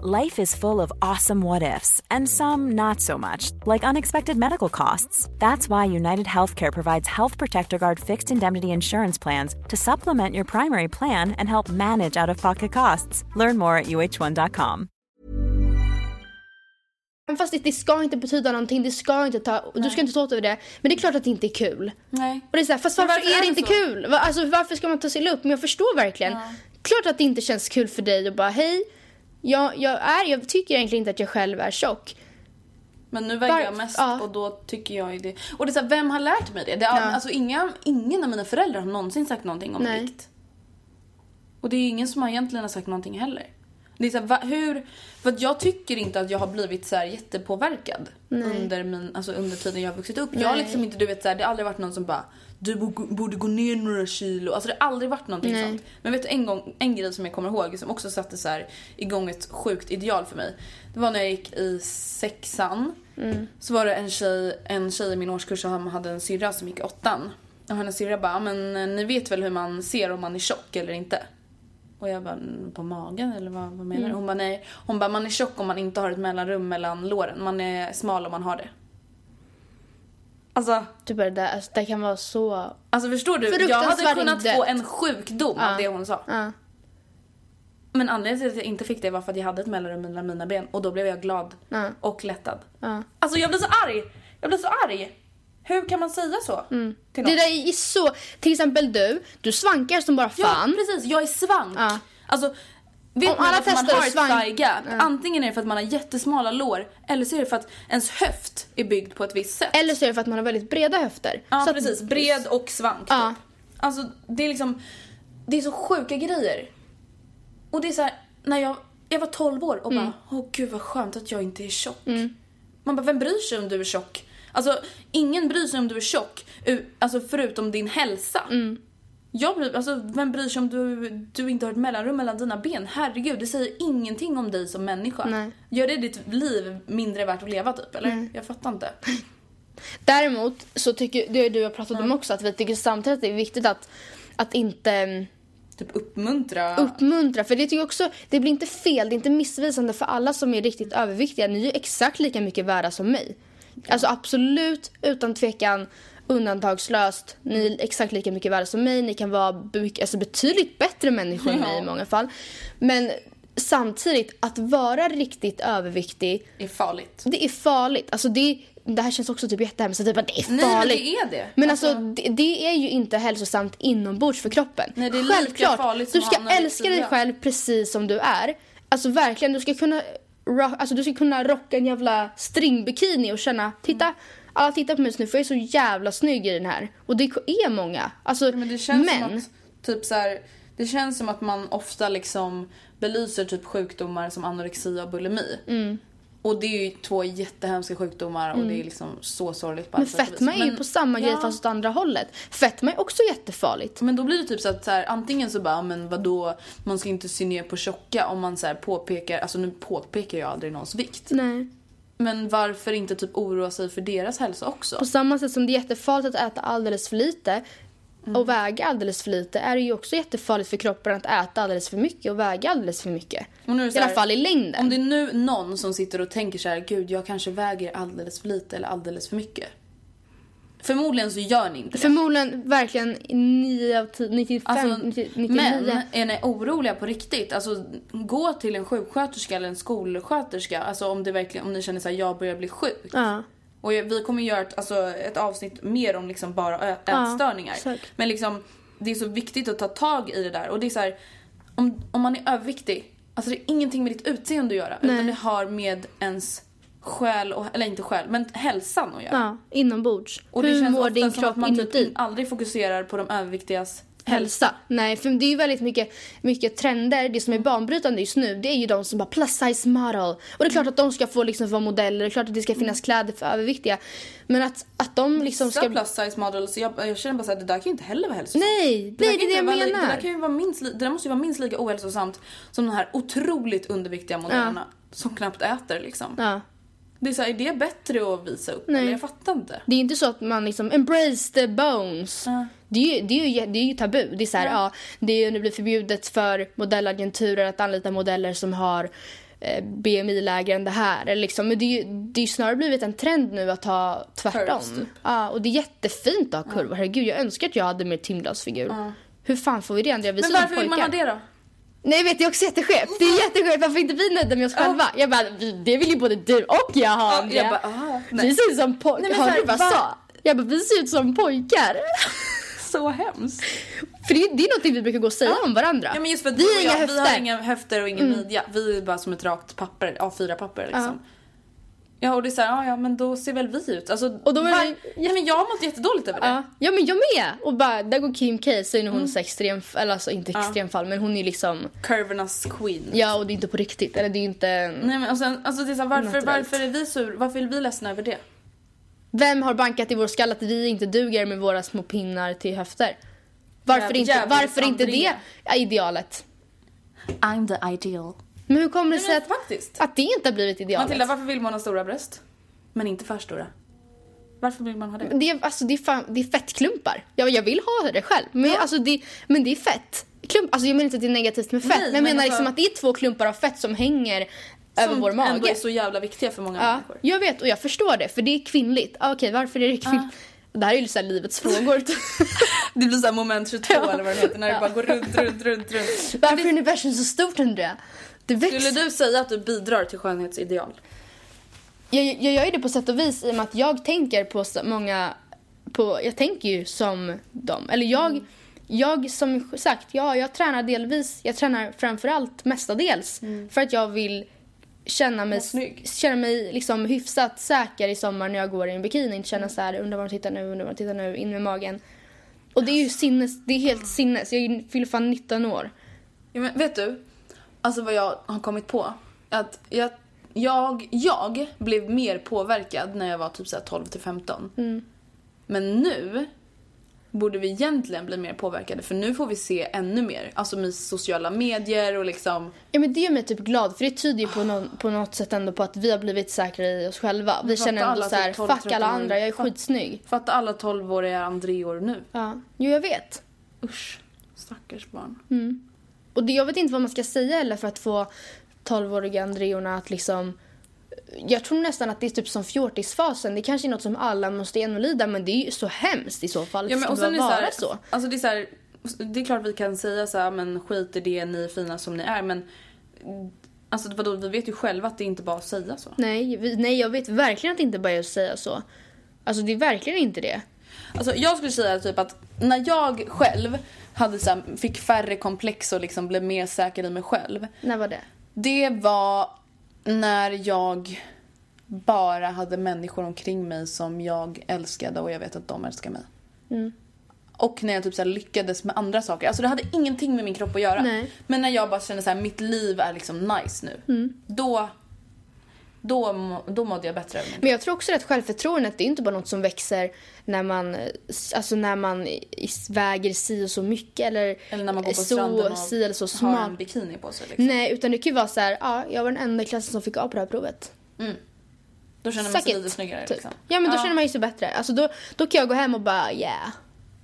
Life is full of awesome what ifs, and some not so much, like unexpected medical costs. That's why United Healthcare provides Health Protector Guard fixed indemnity insurance plans to supplement your primary plan and help manage out of pocket costs. Learn more at uh1.com. även fast det, det ska inte betyda någonting, det ska inte ta, du ska inte ta åt dig det. Men det är klart att det inte är kul. Nej. Och det är så här, fast varför, varför är det är det inte så? kul? Alltså varför ska man ta sig upp? Men jag förstår verkligen. Klart att det inte känns kul för dig och bara hej, jag, jag, är, jag tycker egentligen inte att jag själv är tjock. Men nu väger Var- jag mest ja. och då tycker jag ju det. Och det är så här, vem har lärt mig det? det är, Ja. Alltså inga, ingen av mina föräldrar har någonsin sagt någonting om Nej. vikt. Och det är ingen som har egentligen har sagt någonting heller. Det är så här, va, hur, för att jag tycker inte att jag har blivit så här jättepåverkad under, min, alltså under tiden jag har vuxit upp. Jag har Nej. liksom inte, du vet så här, det har aldrig varit någon som bara du bo- borde gå ner några kilo. Alltså det har aldrig varit någonting Nej. sånt. Men vet du en gång, en grej som jag kommer ihåg som också satte så här igång ett sjukt ideal för mig. Det var när jag gick i sexan. Så var det en tjej, en tjej i min årskurs som hade en syrra som gick i åttan. Och hennes syrra bara, men eh, ni vet väl hur man ser om man är tjock eller inte? Och jag bara, "Mm, på magen eller vad, vad menar du? Hon bara, nej. Hon bara, man är tjock om man inte har ett mellanrum mellan låren. Man är smal om man har det. Alltså, Typ det där, alltså, det kan vara så... alltså förstår du? Jag hade kunnat få en sjukdom av det hon sa. Ja. Men anledningen till att jag inte fick det var för att jag hade ett mellanrum mellan mina ben och då blev jag glad Ja. och lättad. Ja. Alltså jag blir så arg! Jag blir så arg! Hur kan man säga så? Någon? Det där är så... Till exempel du, du svankar som bara Ja fan. precis, jag är svank. Ja. Alltså, vet Om man alla man testar har att ett svank- gap? Antingen är det för att man har jättesmala lår eller så är det för att ens höft är byggd på ett visst sätt. Eller så är det för att man har väldigt breda höfter. Ja så att- precis, bred och svank. Ja. Typ. Alltså det är liksom, det är så sjuka grejer. Och det är så här, när jag, jag var 12 år och Mm. bara, åh gud vad skönt att jag inte är tjock. Man bara, vem bryr sig om du är tjock? Alltså, ingen bryr sig om du är tjock, alltså förutom din hälsa. Mm. Jag bryr, alltså, vem bryr sig om du, du inte har ett mellanrum mellan dina ben? Herregud, det säger ingenting om dig som människa. Nej. Gör det ditt liv mindre värt att leva typ, eller? Jag fattar inte. Däremot så tycker, det har du har pratat om också, att vi tycker samtidigt att det är viktigt att, att inte mm, Typ uppmuntra. uppmuntra. För det tycker jag också, det blir inte fel, det är inte missvisande för alla som är riktigt överviktiga. Ni är ju exakt lika mycket värda som mig. Alltså absolut, utan tvekan, undantagslöst. Ni är exakt lika mycket värda som mig. Ni kan vara alltså, betydligt bättre människor än mig i många fall. Men samtidigt, att vara riktigt överviktig, är farligt. det är farligt. Alltså det, det här känns också typ jättehemskt, typ att det är farligt. Nej, men det är det. Men alltså, Alltså- det, det är ju inte hälsosamt inombords för kroppen. Nej, det är lika Självklart, farligt som du ska älska dig själv precis som du är. Alltså verkligen, du ska kunna, ro- alltså, du ska kunna rocka en jävla stringbikini och känna, titta, alla tittar på mig just nu för jag är så jävla snygg i den här. Och det är många. Alltså, Men det känns men, som att, typ så här, det känns som att man ofta liksom belyser typ sjukdomar som anorexia och bulimi. Mm. Och det är ju två jättehemska sjukdomar och det är liksom så sorgligt men fetma är ju på samma grej ja. fast åt andra hållet. Fetma är också jättefarligt. Men då blir det typ så att så här, antingen så bara, men vadå, man ska inte se ner på tjocka om man så här påpekar, alltså nu påpekar jag aldrig någons vikt. Nej. Men varför inte typ oroa sig för deras hälsa också? På samma sätt som det är jättefarligt att äta alldeles för lite Mm. och väga alldeles för lite är det ju också jättefarligt för kroppen att äta alldeles för mycket och väga alldeles för mycket. Och nu är det I alla här, fall i längden. Om det är nu någon som sitter och tänker så här, gud jag kanske väger alldeles för lite eller alldeles för mycket. Förmodligen så gör ni inte det. Förmodligen verkligen 9 av 10, 95, Alltså, 99. men är ni oroliga på riktigt, alltså gå till en sjuksköterska eller en skolsköterska. Alltså om, det verkligen, om ni känner så här, jag börjar bli sjuk. Ja. Och vi kommer göra ett, alltså, ett avsnitt mer om liksom bara ätstörningar. exakt. Men liksom, det är så viktigt att ta tag i det där. Och det är så här, om, om man är överviktig, alltså det är ingenting med ditt utseende att göra. Nej. Utan det har med ens själ, och, eller inte själ, men hälsan att göra. ja, inombords. Och det Hur känns mår ofta din som kropp att man inuti? typ aldrig fokuserar på de överviktigas Hälsa. Nej, för det är ju väldigt mycket, mycket trender. Det som är banbrytande just nu, det är ju de som bara plus size model. Och det är klart att de ska få liksom vara modeller, det är klart att det ska finnas kläder för överviktiga. Men att, att de liksom Vissa ska... plus size models, jag, jag känner bara såhär, det där kan ju inte heller vara hälsosamt. Nej, Det nej, det är det jag vara menar. Det där, kan ju vara minst, det där måste ju vara minst lika ohälsosamt som de här otroligt underviktiga modellerna som knappt äter liksom. Ja. Det är så här, är det bättre att visa upp? Nej. Eller jag fattar inte. Det är inte så att man liksom embrace the bones. Ja. Det, är ju, det, är ju, det är ju tabu. Det är så här, ja. det är nu blir förbjudet för modellagenturer att anlita modeller som har eh, BMI lägre än det här. Eller liksom, men det är ju det är snarare blivit en trend nu att ha tvärtom. Curves, typ. Ja, och det är jättefint att ha kurvor. Herregud, jag önskar att jag hade mer timglasfigur. Hur fan får vi det? Visar Men varför vill man ha det då? Nej, vet, det är också jätteskevt. Det är jätteskevt. Varför inte vi nöjda med oss själva? Jag bara, det vill ju både du och jag ha, Ja, Andrea. jag bara, ah, vi ser ut som pojkar. Hörde du vad jag sa? Jag bara, vi ser ut som pojkar. Så hemskt. För det, det är något vi brukar gå och säga om varandra. Ja men just för vi har inga jag, höfter. Mm. vi har inga höfter och ingen midja. Vi är bara som ett rakt papper, A4-papper liksom. Ja och det är såhär, ja ja men då ser väl vi ut. Alltså, Och då var- det- ja, men jag har mått jättedåligt över det. Ja. ja, men jag med. Och bara, där går Kim K. Så är hon Mm. så extrem, eller alltså inte extremfall, men hon är liksom, Curvernas queen. ja och det är inte på riktigt. Eller det är inte, Nej men och sen, alltså det är så här, varför, varför är vi sur? Varför är vi ledsna över det? Vem har bankat i vår skall att vi inte duger med våra små pinnar till höfter? Varför Jäv- inte, jävligt varför inte det är idealet? I'm the ideal. Men hur kommer det sig men att, faktiskt. att det inte har blivit idealet? Matilda, varför vill man ha stora bröst? Men inte för stora? Varför vill man ha det? Det är, alltså, det, är fan, det är fettklumpar. Jag, jag vill ha det själv. Men, alltså, det, men det är fett. Klump, alltså, jag menar inte att det är negativt med fett. Nej, men jag men menar alltså- liksom att det är två klumpar av fett som hänger över Som vår ändå mage. är så jävla viktiga för många Ja, människor. jag vet och jag förstår det. För det är kvinnligt. Ah, Okej, varför är det kvinnligt? Det här är ju så livets frågor. Det blir såhär moment 22 eller vad det heter när det bara går runt, runt, runt, runt. varför är universum så stort? Det växer. Skulle du säga att du bidrar till skönhetsideal? jag, jag gör ju det på sätt och vis i och med att jag tänker på så många... På, jag tänker ju som dem. Eller jag, Mm. jag som sagt, ja, jag tränar delvis. Jag tränar framförallt mestadels. För att jag vill känna mig, känna mig liksom hyfsat säker i sommar när jag går i en bikini. Inte känna så här, undrar vad de tittar nu, undrar vad de tittar nu, in med magen. Och det är ju sinnes, det är helt sinnes. Jag fyller fan 19 år. Ja, men vet du? Alltså vad jag har kommit på. Att jag, jag, jag blev mer påverkad när jag var typ så här 12 till 15. Mm. Men nu borde vi egentligen bli mer påverkade för nu får vi se ännu mer. Alltså med sociala medier och liksom... Ja men det gör mig typ glad för det tyder ju på, någon, på något sätt ändå på att vi har blivit säkrare i oss själva. Vi Fatta känner ändå så här, typ 12, fuck alla 13 andra, jag är Fatt- skitsnygg. Fatta alla 12-åriga Andreor nu. Ja, jo jag vet. Usch. Stackars barn. Och det, jag vet inte vad man ska säga heller för att få 12-åriga Andreorna att liksom... Jag tror nästan att det är typ som fjortisfasen. Det kanske är något som alla måste genomlida men det är ju så hemskt i så fall. Ja, men, och sen det så, vara här, så? Alltså det är så här, det är klart vi kan säga så här, men skit i det, ni är fina som ni är. Men alltså vadå, vi vet ju själva att det inte bara är att säga så. Nej, vi, nej, jag vet verkligen att det inte bara är att säga så. Alltså det är verkligen inte det. Alltså jag skulle säga typ att när jag själv hade så här, fick färre komplex och liksom blev mer säker i mig själv. När var det? Det var när jag bara hade människor omkring mig som jag älskade och jag vet att de älskar mig. Mm. Och när jag typ så lyckades med andra saker. Alltså det hade ingenting med min kropp att göra. Nej. Men när jag bara kände så här, mitt liv är liksom nice nu. Mm. Då, då, då mådde jag bättre Men jag tror också att självförtroendet det är inte bara något som växer när man, alltså när man väger si och så mycket eller, Eller när man går på så, stranden och si eller så har en smart. bikini på sig. Liksom. Nej, utan det kan ju vara så här, ja, jag var den enda i klassen som fick A på det här provet. Då känner man Suck sig it, lite snyggare. typ. Liksom. Ja, men då känner man ju sig bättre. Alltså då, då kan jag gå hem och bara, yeah.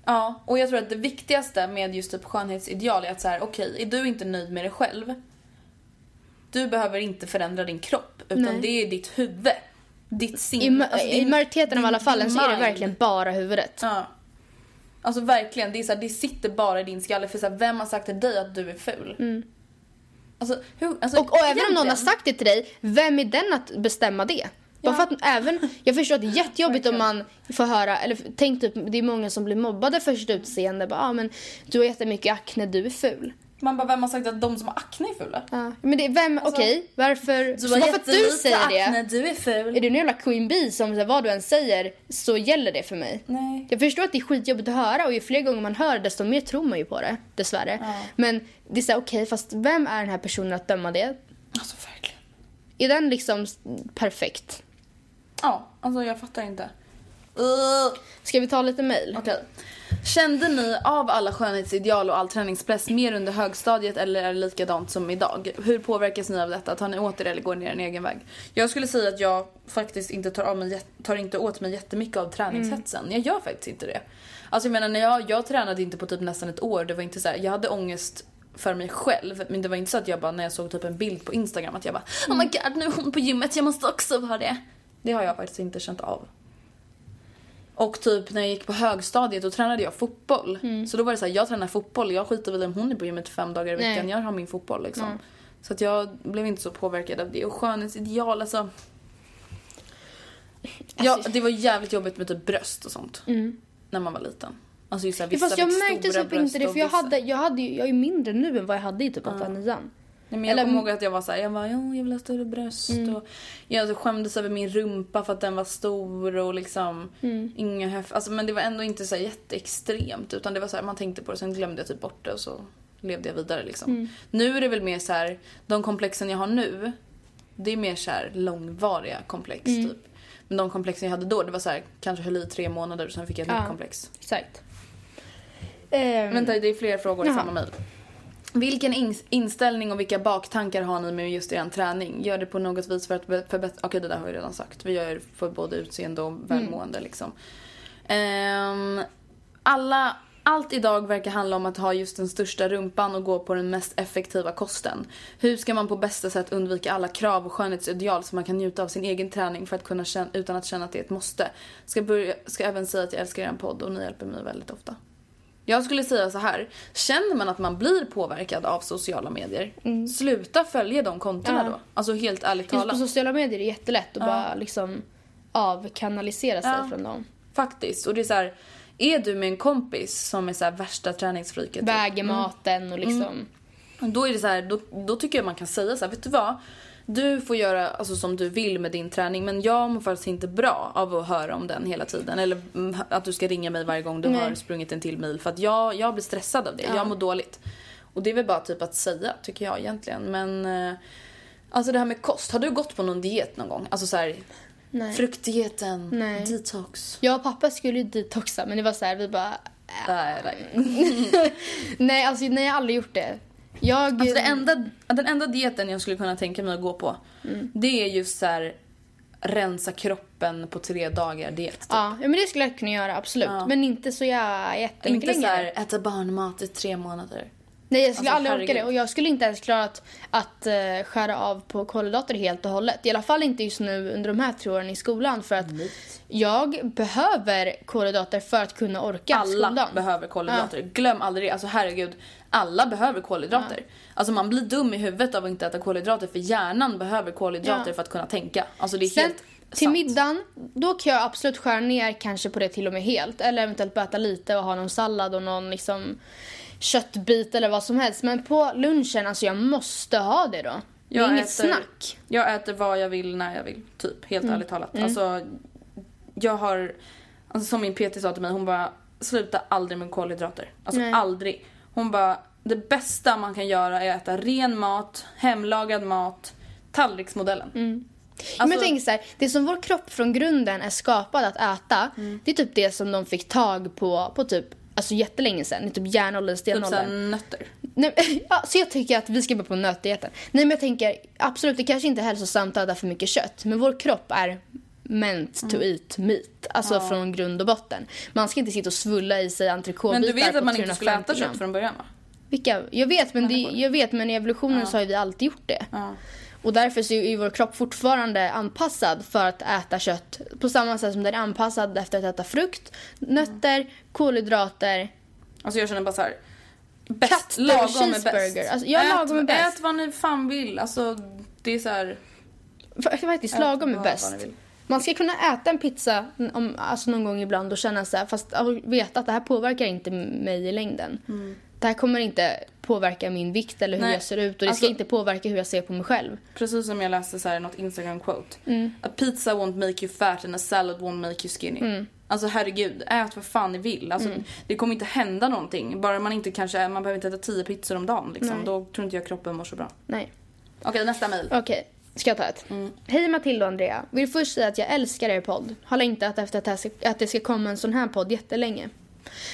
Ja, och jag tror att det viktigaste med just typ skönhetsideal är att så här, okej, är du inte nöjd med dig själv? Du behöver inte förändra din kropp, utan Nej. det är ditt huvud. Ditt sinne. I, alltså I din- majoriteten av alla fallen så är det verkligen bara huvudet. Ja. Alltså verkligen, det, är så här, det sitter bara i din skalle. För så här, vem har sagt till dig att du är ful? Alltså, hur, alltså, Mm. Och, och även om någon har sagt det till dig, vem är den att bestämma det? Bara för att även, jag förstår att det är jättejobbigt om man får höra, eller tänk typ, det är många som blir mobbade för sitt utseende. Bara, ah, men du har jättemycket akne, du är ful. Man bara, vem har sagt att de som har akne är fula? Ja. Men det vem, okej, varför? Alltså, Du har att du jättelite säger akne, det, du är ful. är du en jävla queen bee som så vad du än säger så gäller det för mig. Nej. Jag förstår att det är skitjobbigt att höra och ju fler gånger man hör det desto mer tror man ju på det, dessvärre. Men det är såhär, okej, fast vem är den här personen att döma det? Alltså verkligen. Är den liksom perfekt? Ja, alltså jag fattar inte. Uh. Ska vi ta lite mail? Okej. Kände ni av alla skönhetsideal och all träningspress mer under högstadiet eller är det likadant som idag? Hur påverkas ni av detta? Tar ni åt er eller går ni er en egen väg? Jag skulle säga att jag faktiskt inte tar, av mig, tar inte åt mig jättemycket av träningshetsen. Jag gör faktiskt inte det. Alltså jag menar, när jag, jag tränade inte på typ nästan ett år. Det var inte så här, jag hade ångest för mig själv. Men det var inte så att jag bara när jag såg typ en bild på Instagram att jag bara Oh my god nu är hon på gymmet, jag måste också vara det. Det har jag faktiskt inte känt av. Och typ när jag gick på högstadiet då tränade jag fotboll. Så då var det så här, jag tränar fotboll, jag skiter väl i om hon är på gymmet fem dagar i veckan. Nej. Jag har min fotboll liksom. Så att jag blev inte så påverkad av det. Och skönhetsideal alltså. Ja, det var jävligt jobbigt med typ bröst och sånt. När man var liten. Alltså just såhär, Ja, vissa fast jag märkte typ inte det för jag hade, jag hade ju, jag är mindre nu än vad jag hade i typ åttan, nian. Nej, men jag Eller- kommer ihåg att jag var såhär, jag bara, ja, jag vill ha större bröst. Mm. Och jag skämdes över min rumpa för att den var stor och liksom Mm. inga höf... Alltså, men det var ändå inte så jätteextremt utan det var så man tänkte på det sen glömde jag typ bort det och så levde jag vidare liksom. Mm. Nu är det väl mer så här, de komplexen jag har nu, det är mer så här långvariga komplex Mm. typ. Men de komplexen jag hade då, det var så här, kanske höll i tre månader och sen fick jag ett Ja. nytt komplex. Exakt. Ehm, Vänta, det är fler frågor i samma mejl. Vilken in- inställning och vilka baktankar har ni med just er träning? Gör det på något vis för att förbättra... Okej, det där har jag redan sagt. Vi gör för både utseende och välmående liksom. Ehm, alla... Allt idag verkar handla om att ha just den största rumpan och gå på den mest effektiva kosten. Hur ska man på bästa sätt undvika alla krav och skönhetsideal så man kan njuta av sin egen träning för att kunna känna, utan att känna att det är ett måste? Ska, börja, ska även säga att jag älskar er podd och ni hjälper mig väldigt ofta. Jag skulle säga så här. Känner man att man blir påverkad av sociala medier, sluta följa de kontona Mm. Ja. då. Alltså helt ärligt Just på talat. sociala medier är det jättelätt att bara liksom avkanalisera sig Ja. från dem. Faktiskt. Och det är så här. Är du med en kompis som är så här värsta träningsfreaket. typ, Väger maten och liksom... Då är det så här, då, då tycker jag man kan säga så här, vet du vad? Du får göra alltså, som du vill med din träning men jag mår faktiskt inte bra av att höra om den hela tiden. Eller mm, att du ska ringa mig varje gång du Nej. har sprungit en till mil för att jag, jag blir stressad av det. Jag mår dåligt. Och det är väl bara typ att säga tycker jag egentligen. Men eh, Alltså det här med kost, har du gått på någon diet någon gång? Alltså så här, Nej. fruktdieten, Nej. detox. Jag och pappa skulle ju detoxa men det var så här, vi bara... Nej. Nej, alltså nej jag har aldrig gjort det. Jag... Alltså det enda, den enda dieten jag skulle kunna tänka mig att gå på, Mm. det är just så här rensa kroppen på tre dagar diet. Typ. Ja, ja, men det skulle jag kunna göra absolut. Ja. Men inte så jag jättemycket Inte så här, äta barnmat i tre månader. Nej, jag skulle Alltså, aldrig orka herregud. det. Och jag skulle inte ens klara att, att eh, skära av på kolhydrater helt och hållet. I alla fall inte just nu under de här tre åren i skolan. För att jag behöver kolhydrater för att kunna orka Alla skoldagen. behöver kolhydrater. Glöm aldrig det. Alltså herregud, alla behöver kolhydrater. Alltså man blir dum i huvudet av att inte äta kolhydrater för hjärnan behöver kolhydrater Ja. för att kunna tänka. Alltså det är Sen helt till sant. middagen, då kan jag absolut skära ner kanske på det till och med helt. Eller eventuellt bara äta lite och ha någon sallad och någon liksom köttbit eller vad som helst. Men på lunchen, alltså jag måste ha det då. Det är Jag inget äter- snack. Jag äter vad jag vill när jag vill, typ. Helt Mm. ärligt talat. Alltså, jag har, alltså som min PT sa till mig, hon bara sluta aldrig med kolhydrater. Alltså Nej. aldrig. Hon bara, det bästa man kan göra är att äta ren mat, hemlagad mat, tallriksmodellen. men Alltså- jag tänker så här, det som vår kropp från grunden är skapad att äta, Mm. det är typ det som de fick tag på på typ Alltså jättelänge sedan, typ järnåldern, Typ såhär stenåldern. nötter. Nej, ja, så jag tycker att vi ska börja på nötdieten. Nej men jag tänker, absolut det kanske inte är hälsosamt att äta för mycket kött. Men vår kropp är meant to Mm. eat meat. Alltså från grund och botten. Man ska inte sitta och svulla i sig Men entrecotebitar du vet att man inte skulle 350 äta kött från början va? Vilka? Jag vet, men, det, jag vet, men i evolutionen så har vi alltid gjort det. Ja. Och därför så är ju vår kropp fortfarande anpassad för att äta kött. På samma sätt som den är anpassad efter att äta frukt, nötter, kolhydrater. Alltså jag känner bara så här. Bäst, lagom är bäst. Alltså, ja, ät, lagom är bäst. Ät vad ni fan vill. Alltså det är så här. Faktiskt, lagom är bäst. Man ska kunna äta en pizza om, alltså någon gång ibland och känna så här, fast veta att det här påverkar inte mig i längden. Det här kommer inte påverka min vikt eller hur Mm. Nej, jag ser ut och det alltså- ska inte påverka hur jag ser på mig själv. Precis som jag läste så här något Instagram quote. Mm. A pizza won't make you fat and a salad won't make you skinny. Mm. Alltså herregud, ät vad fan ni vill. Alltså, Det kommer inte hända någonting. Bara man inte kanske, man behöver inte äta 10 pizzor om dagen liksom. Då tror inte jag kroppen mår så bra. Nej. Okej, nästa mail. Okej, ska jag ta ett? Hej Matilda och Andrea. Vill först säga att jag älskar er podd. Har längtat efter att det, ska, att det ska komma en sån här podd jättelänge.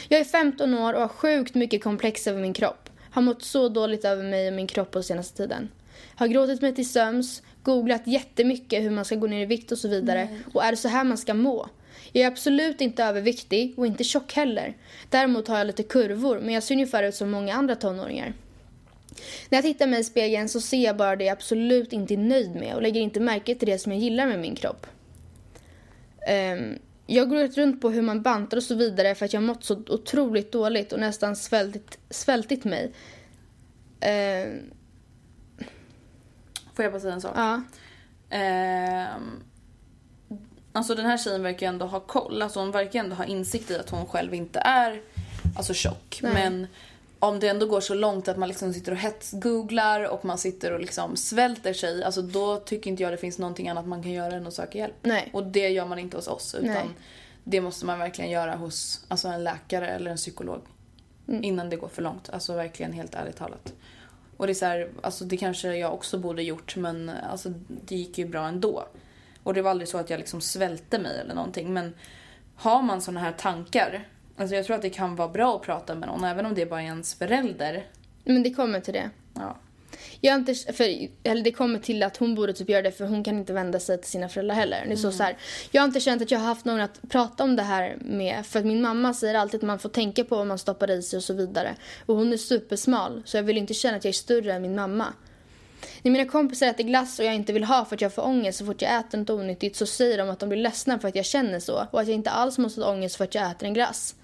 Jag är 15 år och har sjukt mycket komplex över min kropp. Har mått så dåligt över mig och min kropp på senaste tiden. Har gråtit mig till söms, googlat jättemycket hur man ska gå ner i vikt och så vidare. Och är det så här man ska må? Jag är absolut inte överviktig och inte tjock heller. Däremot har jag lite kurvor men jag ser ungefär ut som många andra tonåringar. När jag tittar mig i spegeln så ser jag bara det jag absolut inte är nöjd med och lägger inte märke till det som jag gillar med min kropp. Ehm, jag går runt på hur man bantar och så vidare för att jag mått så otroligt dåligt och nästan svältit, svältit mig. Ehm, Får jag bara säga en sak? ja. Ehm, alltså den här tjejen verkar ändå ha koll. Alltså hon verkar ändå ha insikt i att hon själv inte är alltså tjock. Nej. Men om det ändå går så långt att man liksom sitter och hetsgooglar och man sitter och liksom svälter sig. Alltså då tycker inte jag det finns någonting annat man kan göra än att söka hjälp. Nej. Och det gör man inte hos oss. Utan Nej. det måste man verkligen göra hos alltså en läkare eller en psykolog. Mm. Innan det går för långt. Alltså verkligen helt ärligt talat. Och det är så här, alltså det kanske jag också borde gjort men alltså det gick ju bra ändå. Och det var aldrig så att jag liksom svälte mig eller någonting men har man såna här tankar, alltså jag tror att det kan vara bra att prata med någon även om det bara är ens förälder. Men det kommer till det. Ja. Jag inte, för, eller det kommer till att hon borde typ göra det för hon kan inte vända sig till sina föräldrar heller. Det är så, så här, jag har inte känt att jag har haft någon att prata om det här med. För att min mamma säger alltid att man får tänka på vad man stoppar i sig och så vidare. Och hon är supersmal så jag vill inte känna att jag är större än min mamma. När mina kompisar äter glass och jag inte vill ha för att jag får ångest så fort jag äter något onyttigt så säger de att de blir ledsna för att jag känner så och att jag inte alls måste ha ångest för att jag äter en glass.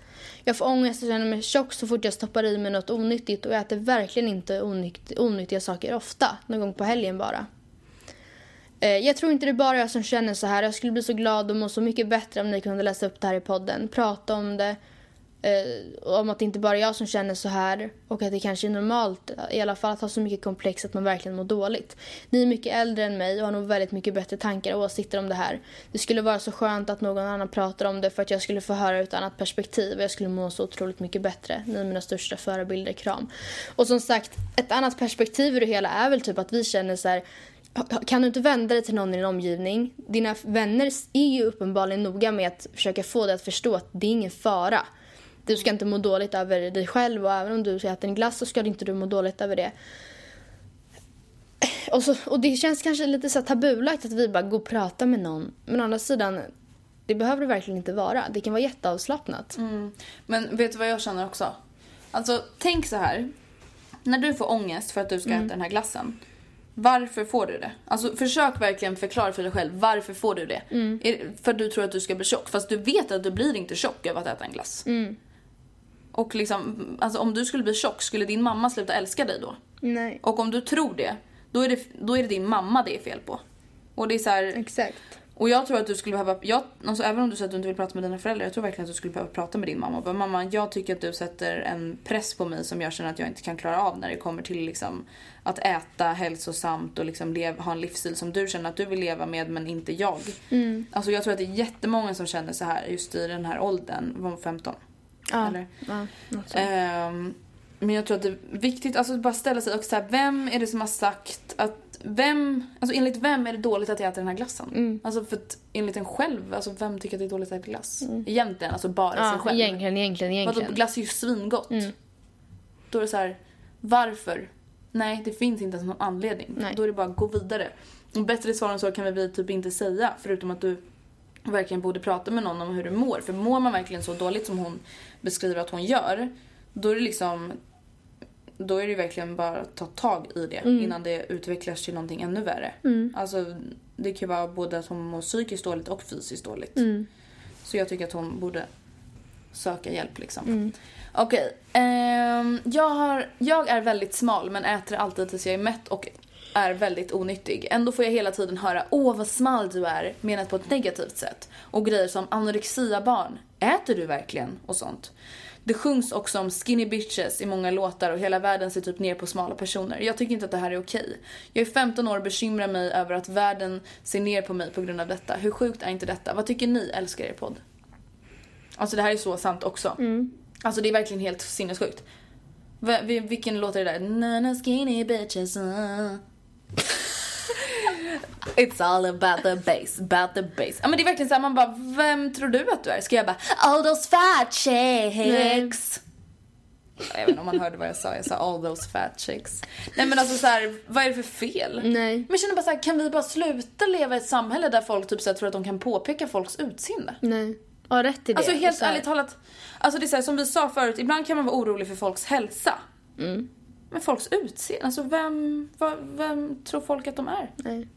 Jag får ångest och känner mig tjock så fort jag stoppar i mig något onyttigt och jag äter verkligen inte onytt, onyttiga saker ofta, någon gång på helgen bara. Eh, Jag tror inte det är bara jag som känner så här. Jag skulle bli så glad och må så mycket bättre om ni kunde läsa upp det här i podden. Prata om det. Eh, om att det inte bara är jag som känner så här. Och att det kanske är normalt i alla fall att ha så mycket komplex att man verkligen mår dåligt. Ni är mycket äldre än mig och har nog väldigt mycket bättre tankar och åsikter om det här. Det skulle vara så skönt att någon annan pratar om det för att jag skulle få höra ur ett annat perspektiv och jag skulle må så otroligt mycket bättre. Ni är mina största förebilder, kram. Och som sagt, ett annat perspektiv i det hela är väl typ att vi känner så här kan du inte vända dig till någon i din omgivning? Dina vänner är ju uppenbarligen noga med att försöka få dig att förstå att det är ingen fara. Du ska inte må dåligt över dig själv och även om du äta en glass så ska inte du må dåligt över det. Och, så, och det känns kanske lite så tabulagt att vi bara går och pratar med någon. Men å andra sidan, det behöver det verkligen inte vara. Det kan vara jätteavslappnat. Mm. Men vet du vad jag känner också? Alltså, tänk så här. När du får ångest för att du ska äta den här glassen. Varför får du det? Alltså försök verkligen förklara för dig själv. Varför får du det? Det för att du tror att du ska bli tjock. Fast du vet att du blir inte tjock av att äta en glass. Och liksom, alltså om du skulle bli tjock, skulle din mamma sluta älska dig då? Nej. Och om du tror det, då är det, då är det din mamma det är fel på. Och det är så här, Exakt. och jag tror att du skulle behöva, jag, alltså även om du säger att du inte vill prata med dina föräldrar, jag tror verkligen att du skulle behöva prata med din mamma. Bara, mamma, jag tycker att du sätter en press på mig som jag känner att jag inte kan klara av när det kommer till liksom, att äta hälsosamt och liksom lev, ha en livsstil som du känner att du vill leva med men inte jag. Alltså jag tror att det är jättemånga som känner så här just i den här åldern, var hon 15? Ja. Eller? ja något sånt. Ehm, men jag tror att det är viktigt alltså att bara ställa sig och så här, vem är det som har sagt att vem, alltså enligt vem är det dåligt att jag äter den här glassen? Mm. Alltså för att enligt en själv, alltså vem tycker att det är dåligt att äta glass? Egentligen, alltså bara sig Mm. ja, själv. egentligen, egentligen, Vadå, egentligen. glass är ju svingott. Mm. Då är det så här, varför? Nej, det finns inte ens någon anledning. Nej. Då är det bara att gå vidare. Och bättre svar än så kan vi typ inte säga, förutom att du verkligen borde prata med någon om hur du mår. För mår man verkligen så dåligt som hon beskriver att hon gör, då är det liksom då är det verkligen bara att ta tag i det innan det utvecklas till någonting ännu värre. Alltså, det kan vara både att hon mår psykiskt dåligt och fysiskt dåligt. Så jag tycker att hon borde söka hjälp liksom. Okej, ehm, jag, har, jag är väldigt smal men äter alltid tills jag är mätt och är väldigt onyttig. Ändå får jag hela tiden höra åh vad smal du är menat på ett negativt sätt. Och grejer som anorexia-barn, äter du verkligen? Och sånt. Det sjungs också om skinny bitches i många låtar och hela världen ser typ ner på smala personer. Jag tycker inte att det här är okej. Jag är 15 år och bekymrar mig över att världen ser ner på mig på grund av detta. Hur sjukt är inte detta? Vad tycker ni älskar er podd? Alltså det här är så sant också. Alltså det är verkligen helt sinnessjukt. V- vi- vilken låt är det där? Nana skinny bitches. uh. It's all about the bass, about the bass. Ja men det är verkligen såhär, man bara, vem tror du att du är? Ska jag bara, all those fat chicks. Jag vet inte om man hörde vad jag sa, jag sa all those fat chicks. Nej men alltså så här, vad är det för fel? Nej. Men jag känner bara så här, kan vi bara sluta leva i ett samhälle där folk typ så här, tror att de kan påpeka folks utseende? Nej. Ja, rätt i det. Alltså helt ärligt talat. Alltså det är så här, som vi sa förut, ibland kan man vara orolig för folks hälsa. Mm. Men folks utseende, alltså vem, vad, vem tror folk att de är? Nej.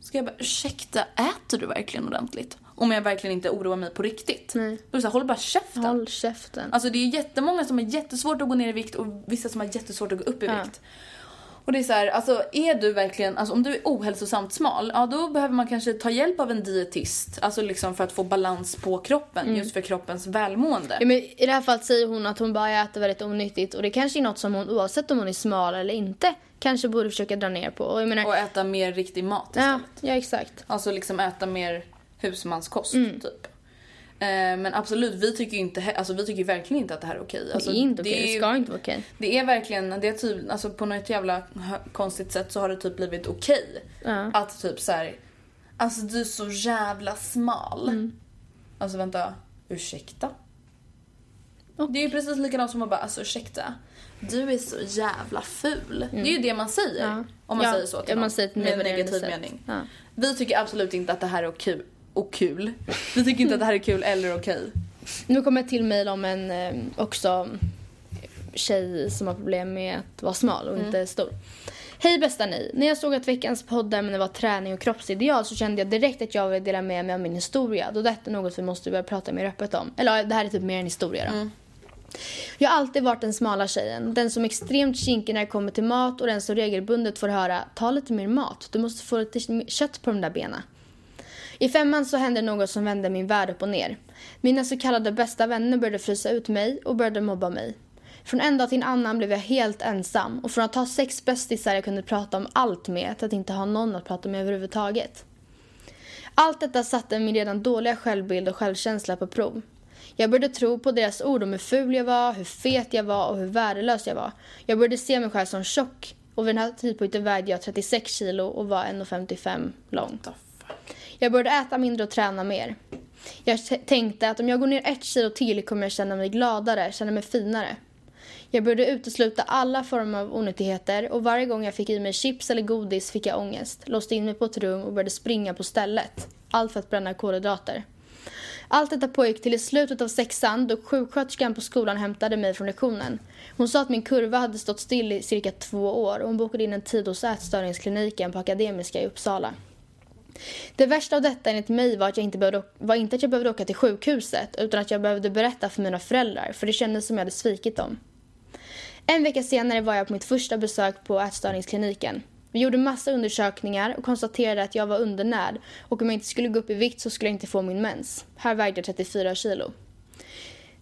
Ska jag bara, ursäkta, äter du verkligen ordentligt? Om jag verkligen inte oroar mig på riktigt. Nej. Då är det så här, håll bara käften. Håll käften. Alltså det är jättemånga som har jättesvårt att gå ner i vikt och vissa som har jättesvårt att gå upp i Ja. vikt. Och det är så här, alltså är du verkligen, alltså om du är ohälsosamt smal, ja då behöver man kanske ta hjälp av en dietist. Alltså liksom för att få balans på kroppen, Mm. just för kroppens välmående. Ja, men I det här fallet säger hon att hon bara äter väldigt onyttigt och det kanske är något som hon oavsett om hon är smal eller inte kanske borde försöka dra ner på. Och menar, Och äta mer riktig mat ja, istället. ja, exakt. Alltså liksom äta mer husmanskost Mm. typ. Eh, men absolut, vi tycker inte, alltså vi tycker verkligen inte att det här är okej. Alltså, det är inte okej, är det ju- ska inte vara okej. Det är verkligen, det är typ, alltså på något jävla konstigt sätt så har det typ blivit okej. Ja. Att typ så här, alltså du är så jävla smal. Mm. Alltså vänta, ursäkta? Det är ju precis likadant som att bara, alltså ursäkta. Du är så jävla ful. Det är ju det man säger. Mm. Ja. Om man Ja, säger så till ja, man någon, säger ett med en negativ mening. Vi tycker absolut inte att det här är kul. Och kul. Vi tycker inte att det här är kul eller okej. Nu kommer ett till mejl om en eh, också tjej som har problem med att vara smal och inte stor. Hej bästa ni! När jag såg att veckans poddämne var träning och kroppsideal så kände jag direkt att jag ville dela med mig av min historia då detta är något vi måste börja prata mer öppet om. Eller det här är typ mer en historia då. Jag har alltid varit den smala tjejen. Den som är extremt kinkig när det kommer till mat och den som regelbundet får höra ta lite mer mat. Du måste få lite kött på de där benen. I femman så hände något som vände min värld upp och ner. Mina så kallade bästa vänner började frysa ut mig och började mobba mig. Från en dag till en annan blev jag helt ensam och från att ha sex bästisar jag kunde prata om allt med till att inte ha någon att prata med överhuvudtaget. Allt detta satte min redan dåliga självbild och självkänsla på prov. Jag började tro på deras ord om hur ful jag var, hur fet jag var och hur värdelös jag var. Jag började se mig själv som tjock, Och vid den här tidpunkten vägde jag 36 kilo och var 1,55 lång. Jag började äta mindre och träna mer. Jag tänkte att om jag går ner ett kilo till kommer jag känna mig gladare, känna mig finare. Jag började utesluta alla former av onyttigheter och varje gång jag fick i mig chips eller godis fick jag ångest, låste in mig på ett rum och började springa på stället. Allt för att bränna kolhydrater. Allt detta pågick till i slutet av sexan då sjuksköterskan på skolan hämtade mig från lektionen. Hon sa att min kurva hade stått still i cirka två år och hon bokade in en tid hos ätstörningskliniken på Akademiska i Uppsala. Det värsta av detta enligt mig var, att jag inte behövde, var inte att jag behövde åka till sjukhuset utan att jag behövde berätta för mina föräldrar för det kändes som jag hade svikit dem. En vecka senare var jag på mitt första besök på ätstörningskliniken. Vi gjorde massa undersökningar och konstaterade att jag var undernärd och om jag inte skulle gå upp i vikt så skulle jag inte få min mens. Här vägde jag 34 kilo.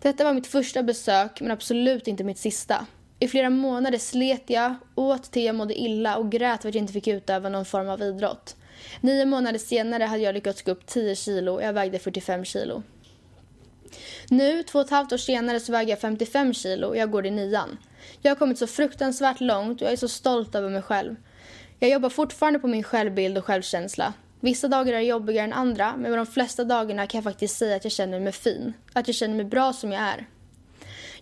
Detta var mitt första besök men absolut inte mitt sista. I flera månader slet jag, åt till jag mådde illa och grät för att jag inte fick utöva någon form av idrott. Nio månader senare hade jag lyckats gå upp 10 kilo och jag vägde 45 kilo. Nu, två och ett halvt år senare, så väger jag 55 kilo och jag går i nian. Jag har kommit så fruktansvärt långt och jag är så stolt över mig själv. Jag jobbar fortfarande på min självbild och självkänsla. Vissa dagar är jobbigare än andra, men de flesta dagarna kan jag faktiskt säga att jag känner mig fin. Att jag känner mig bra som jag är.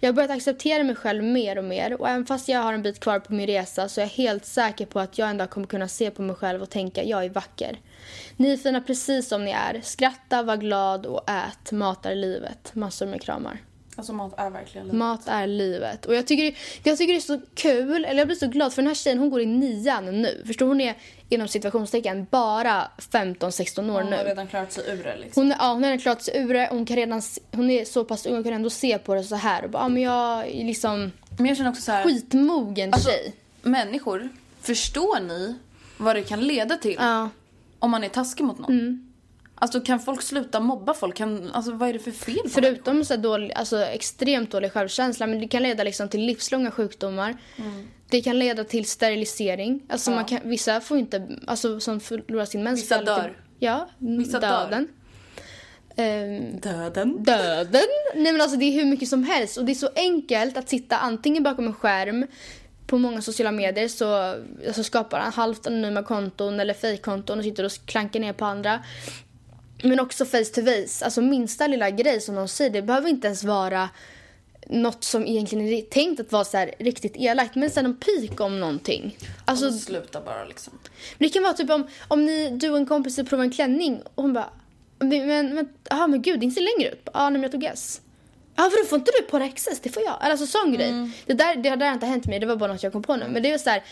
Jag har börjat acceptera mig själv mer och mer och även fast jag har en bit kvar på min resa så är jag helt säker på att jag en dag kommer kunna se på mig själv och tänka jag är vacker. Ni är fina precis som ni är. Skratta, var glad och ät. Matar livet. Massor med kramar. Alltså mat är verkligen livet. Mat är livet. Och jag tycker, jag tycker det är så kul, eller jag blir så glad för den här tjejen hon går i nian nu. Förstår hon är inom situationstecken bara 15-16 år Hon nu. har redan klarat sig ur det liksom. Hon, är- ja, hon har redan klarat sig ur det. Hon, kan redan, se- hon är så pass ung och kan ändå se på det så här. Och bara, ja, men jag är liksom Men jag känner också så här. skitmogen Alltså, tjej. människor, förstår ni vad det kan leda till Ja. om man är taskig mot någon? Alltså kan folk sluta mobba folk? Kan, alltså vad är det för fel på människor? Förutom så dålig, alltså extremt dålig självkänsla, men det kan leda liksom till livslånga sjukdomar. Det kan leda till sterilisering. Alltså man kan, vissa får inte, alltså som förlorar sin mens. Vissa dör. Ja, Vissa döden. Ehm, Döden. döden. Nej men alltså det är hur mycket som helst och det är så enkelt att sitta antingen bakom en skärm på många sociala medier så alltså skapar han halvt anonyma konton eller fejkkonton och sitter och klankar ner på andra. Men också face to face. Alltså minsta lilla grej som de säger, det behöver inte ens vara något som egentligen är tänkt att vara så här riktigt elakt. Men sen en pik om någonting. Alltså, sluta bara liksom. men det kan vara typ om, om ni, du och en kompis vill prova en klänning och hon bara men, men, aha, men gud, din ser längre ut. Ja, nej, men jag tog S. Ja, för då får inte du på XS, det får jag. Alltså sån grej. Det där, det där har inte hänt mig, det var bara något jag kom på nu. Men det är så här,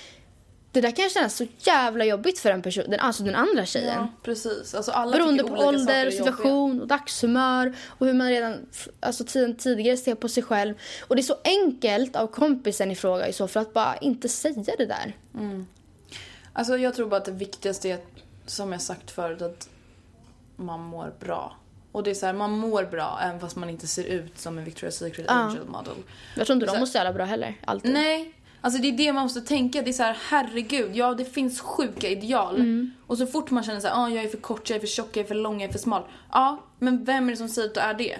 det där kan kännas så jävla jobbigt för en person, den, alltså den andra tjejen. Ja, precis. Alltså alla Beroende på ålder, situation och dagshumör och hur man redan alltså tiden tidigare ser på sig själv. Och det är så enkelt av kompisen i fråga i så för att bara inte säga det där. Alltså jag tror bara att det viktigaste är, som jag sagt förut, att man mår bra. Och det är så här, man mår bra även fast man inte ser ut som en Victoria's Secret Angel model. Jag tror inte de mår så jävla bra heller, alltid. Nej, alltså det är det man måste tänka. Det är så här, herregud, ja det finns sjuka ideal. Mm. Och så fort man känner så här, ah, jag är för kort, jag är för tjock, jag är för lång, jag är för smal. Ja, men vem är det som säger att du är det?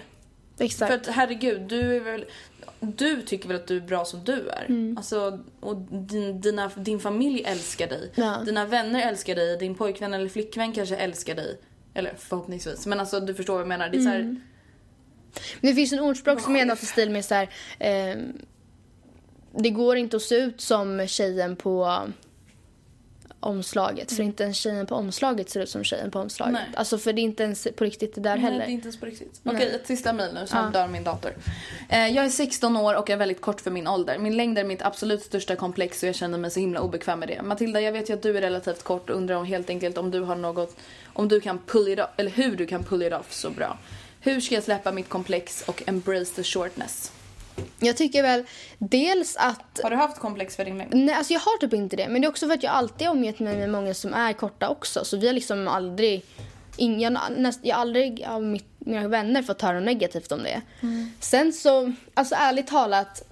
Exakt. För att herregud, du är väl... Du tycker väl att du är bra som du är? Mm. Alltså, och din, dina, din familj älskar dig. Ja. Dina vänner älskar dig. Din pojkvän eller flickvän kanske älskar dig. Eller förhoppningsvis. Men alltså du förstår vad jag menar. Det är så här, Mm. Men det finns en ordspråk som är något i stil med så här, ehm, det går inte att se ut som tjejen på omslaget. För inte ens tjejen på omslaget ser ut som tjejen på omslaget. Nej. Alltså för det är inte ens på riktigt det där Nej, heller. det är inte ens på riktigt. Okej, ett sista mejl nu, snart dör min dator. Eh, jag är 16 år och är väldigt kort för min ålder. Min längd är mitt absolut största komplex och jag känner mig så himla obekväm med det. Matilda, jag vet ju att du är relativt kort och undrar om helt enkelt om du har något, om du kan pull it off, eller hur du kan pull it off så bra. Hur ska jag släppa mitt komplex och embrace the shortness? Jag tycker väl dels att Har du haft komplex för din längd? Nej, alltså jag har typ inte det. Men det är också för att jag alltid har omgett mig med många som är korta också. Så vi har liksom aldrig... Ing, jag, näst, jag aldrig av mitt, mina vänner fått höra något negativt om det. Sen så, alltså ärligt talat.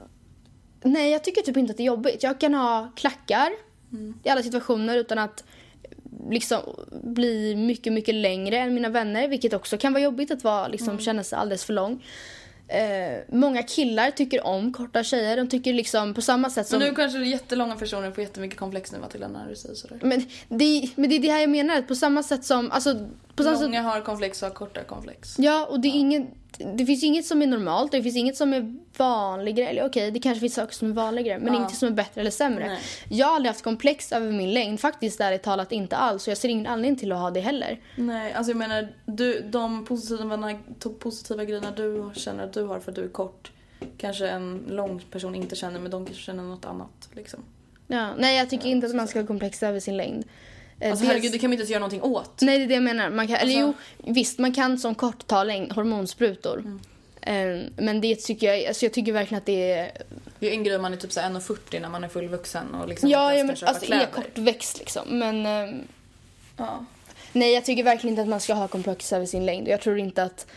Nej, jag tycker typ inte att det är jobbigt. Jag kan ha klackar i alla situationer utan att liksom bli mycket, mycket längre än mina vänner. Vilket också kan vara jobbigt att vara, liksom, känna sig alldeles för lång. Eh, många killar tycker om korta tjejer. De tycker liksom på samma sätt som... Men nu kanske det är jättelånga personer får jättemycket komplex nu Matilda när du säger sådär. Men det, men det är det här jag menar. På samma sätt som... Alltså, på Många sätt, har komplex och har korta komplex. ja, och det är inget... Det finns inget som är normalt det finns inget som är vanligare. Eller okej, det kanske finns saker som är vanligare. Men Ja. inget som är bättre eller sämre. Nej. Jag har aldrig haft komplex över min längd. Faktiskt ärligt talat inte alls. Och jag ser ingen anledning till att ha det heller. Nej, alltså jag menar du, de positiva, positiva grejerna du känner att du har för att du är kort kanske en lång person inte känner men de kanske känner något annat liksom. Ja, nej, jag tycker inte att man ska ha komplex över sin längd. Eh, Alltså dels- herregud det kan man inte ens göra någonting åt. Nej, det är det jag menar. Man kan, eller jo, Alltså- visst, man kan som kort ta hormonsprutor. Mm. Eh, men det tycker jag, alltså jag tycker verkligen att det är... Det är en grej man är typ så här 1,40 när man är fullvuxen och liksom Ja, ja men, alltså kläder. är kortväxt liksom. Men ehm, Ja. nej, jag tycker verkligen inte att man ska ha komplex över sin längd. Jag tror inte att...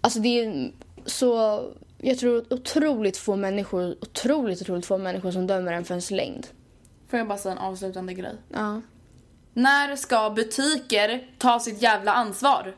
Alltså det är så... Jag tror otroligt få människor, otroligt, otroligt få människor som dömer en för ens längd. Får jag bara säga en avslutande grej? Ja. När ska butiker ta sitt jävla ansvar?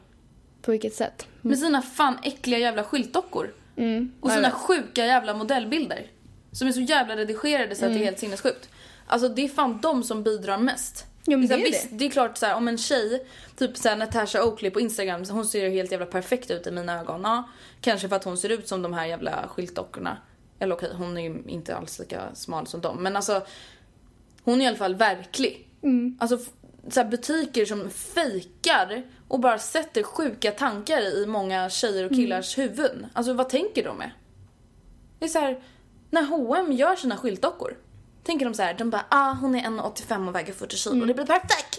På vilket sätt? Med sina fan äckliga jävla skyltdockor. Och Mm. jag sina vet. sjuka jävla modellbilder. Som är så jävla redigerade så att Mm. det är helt sinnessjukt. Alltså det är fan de som bidrar mest. Men så här, det är visst, det. det är klart så här, om en tjej, typ så här, Natasha Oakley på Instagram, hon ser ju helt jävla perfekt ut i mina ögon. Ja, kanske för att hon ser ut som de här jävla skyltdockorna. Eller okej, hon är ju inte alls lika smal som dem. Men alltså, hon är i alla fall verklig. Mm. Alltså så här, butiker som fejkar och bara sätter sjuka tankar i många tjejer och Mm. killars huvuden. Alltså vad tänker de med? Det är så här, när H&M gör sina skyltdockor. Tänker de så här, de bara ah hon är 1,85 och väger 40 kilo, det blir perfekt!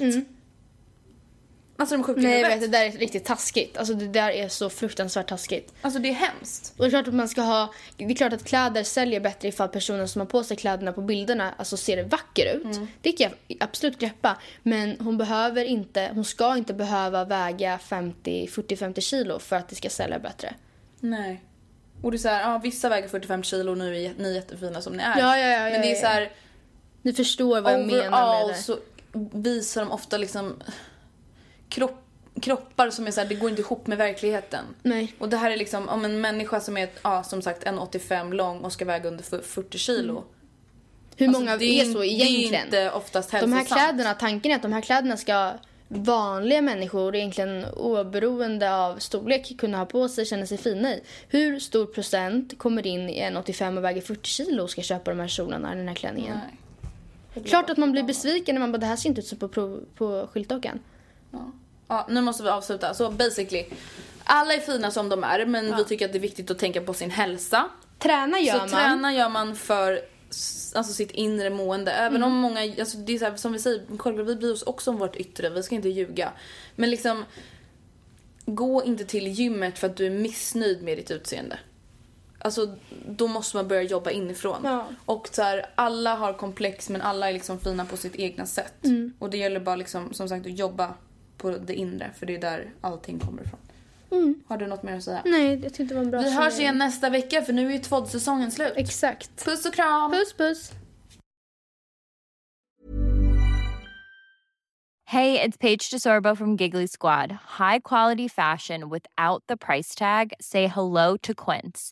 Alltså de är sjuka Mm. Nej, jag vet, det där är riktigt taskigt. Alltså det där är så fruktansvärt taskigt. Alltså det är hemskt. Och det är klart att man ska ha, det är klart att kläder säljer bättre ifall personen som har på sig kläderna på bilderna alltså ser vacker ut. Det kan jag absolut greppa. Men hon behöver inte, hon ska inte behöva väga 50, 40-50 kilo för att det ska sälja bättre. Nej. Och det är så här, ja vissa väger 45 kilo och nu är ni jättefina som ni är. Ja, ja, ja, Men ja, det är ja. så här, Ni förstår vad jag menar med det. så visar de ofta liksom kropp, kroppar som är så här, det går inte ihop med verkligheten. Nej. Och det här är liksom om en människa som är, ja som sagt 1,85 lång och ska väga under f- 40 kilo. Hur Alltså, många det är, in- så Det egentligen? är inte oftast de hälsosamt. här kläderna, tanken är att de här kläderna ska vanliga människor egentligen oberoende av storlek kunna ha på sig känna sig fina i. Hur stor procent kommer in i en 85 och väger 40 kilo och ska köpa de här kjolarna, den här klänningen? Nej. Klart att man blir besviken när man bara det här ser inte ut som på, på skyltdockan. Ja, nu måste vi avsluta. Så basically, alla är fina som de är men vi tycker att det är viktigt att tänka på sin hälsa. Träna gör så man. träna gör man för alltså, sitt inre mående. Även Mm. om många, alltså, det är så här, som vi säger, självklart vi bryr oss också om vårt yttre, vi ska inte ljuga. Men liksom, gå inte till gymmet för att du är missnöjd med ditt utseende. Alltså då måste man börja jobba inifrån. Ja. Och så här, alla har komplex men alla är liksom fina på sitt egna sätt. Mm. Och det gäller bara liksom, som sagt att jobba på det inre för det är där allting kommer ifrån. Har du något mer att säga? Nej, jag tyckte det var en bra Vi hörs summering. igen nästa vecka för nu är ju tvådd-säsongen slut. Exakt. Puss och kram! Puss puss. Hey, it's Paige DeSorbo from Giggly Squad. High quality fashion without the price tag. Say hello to Quince.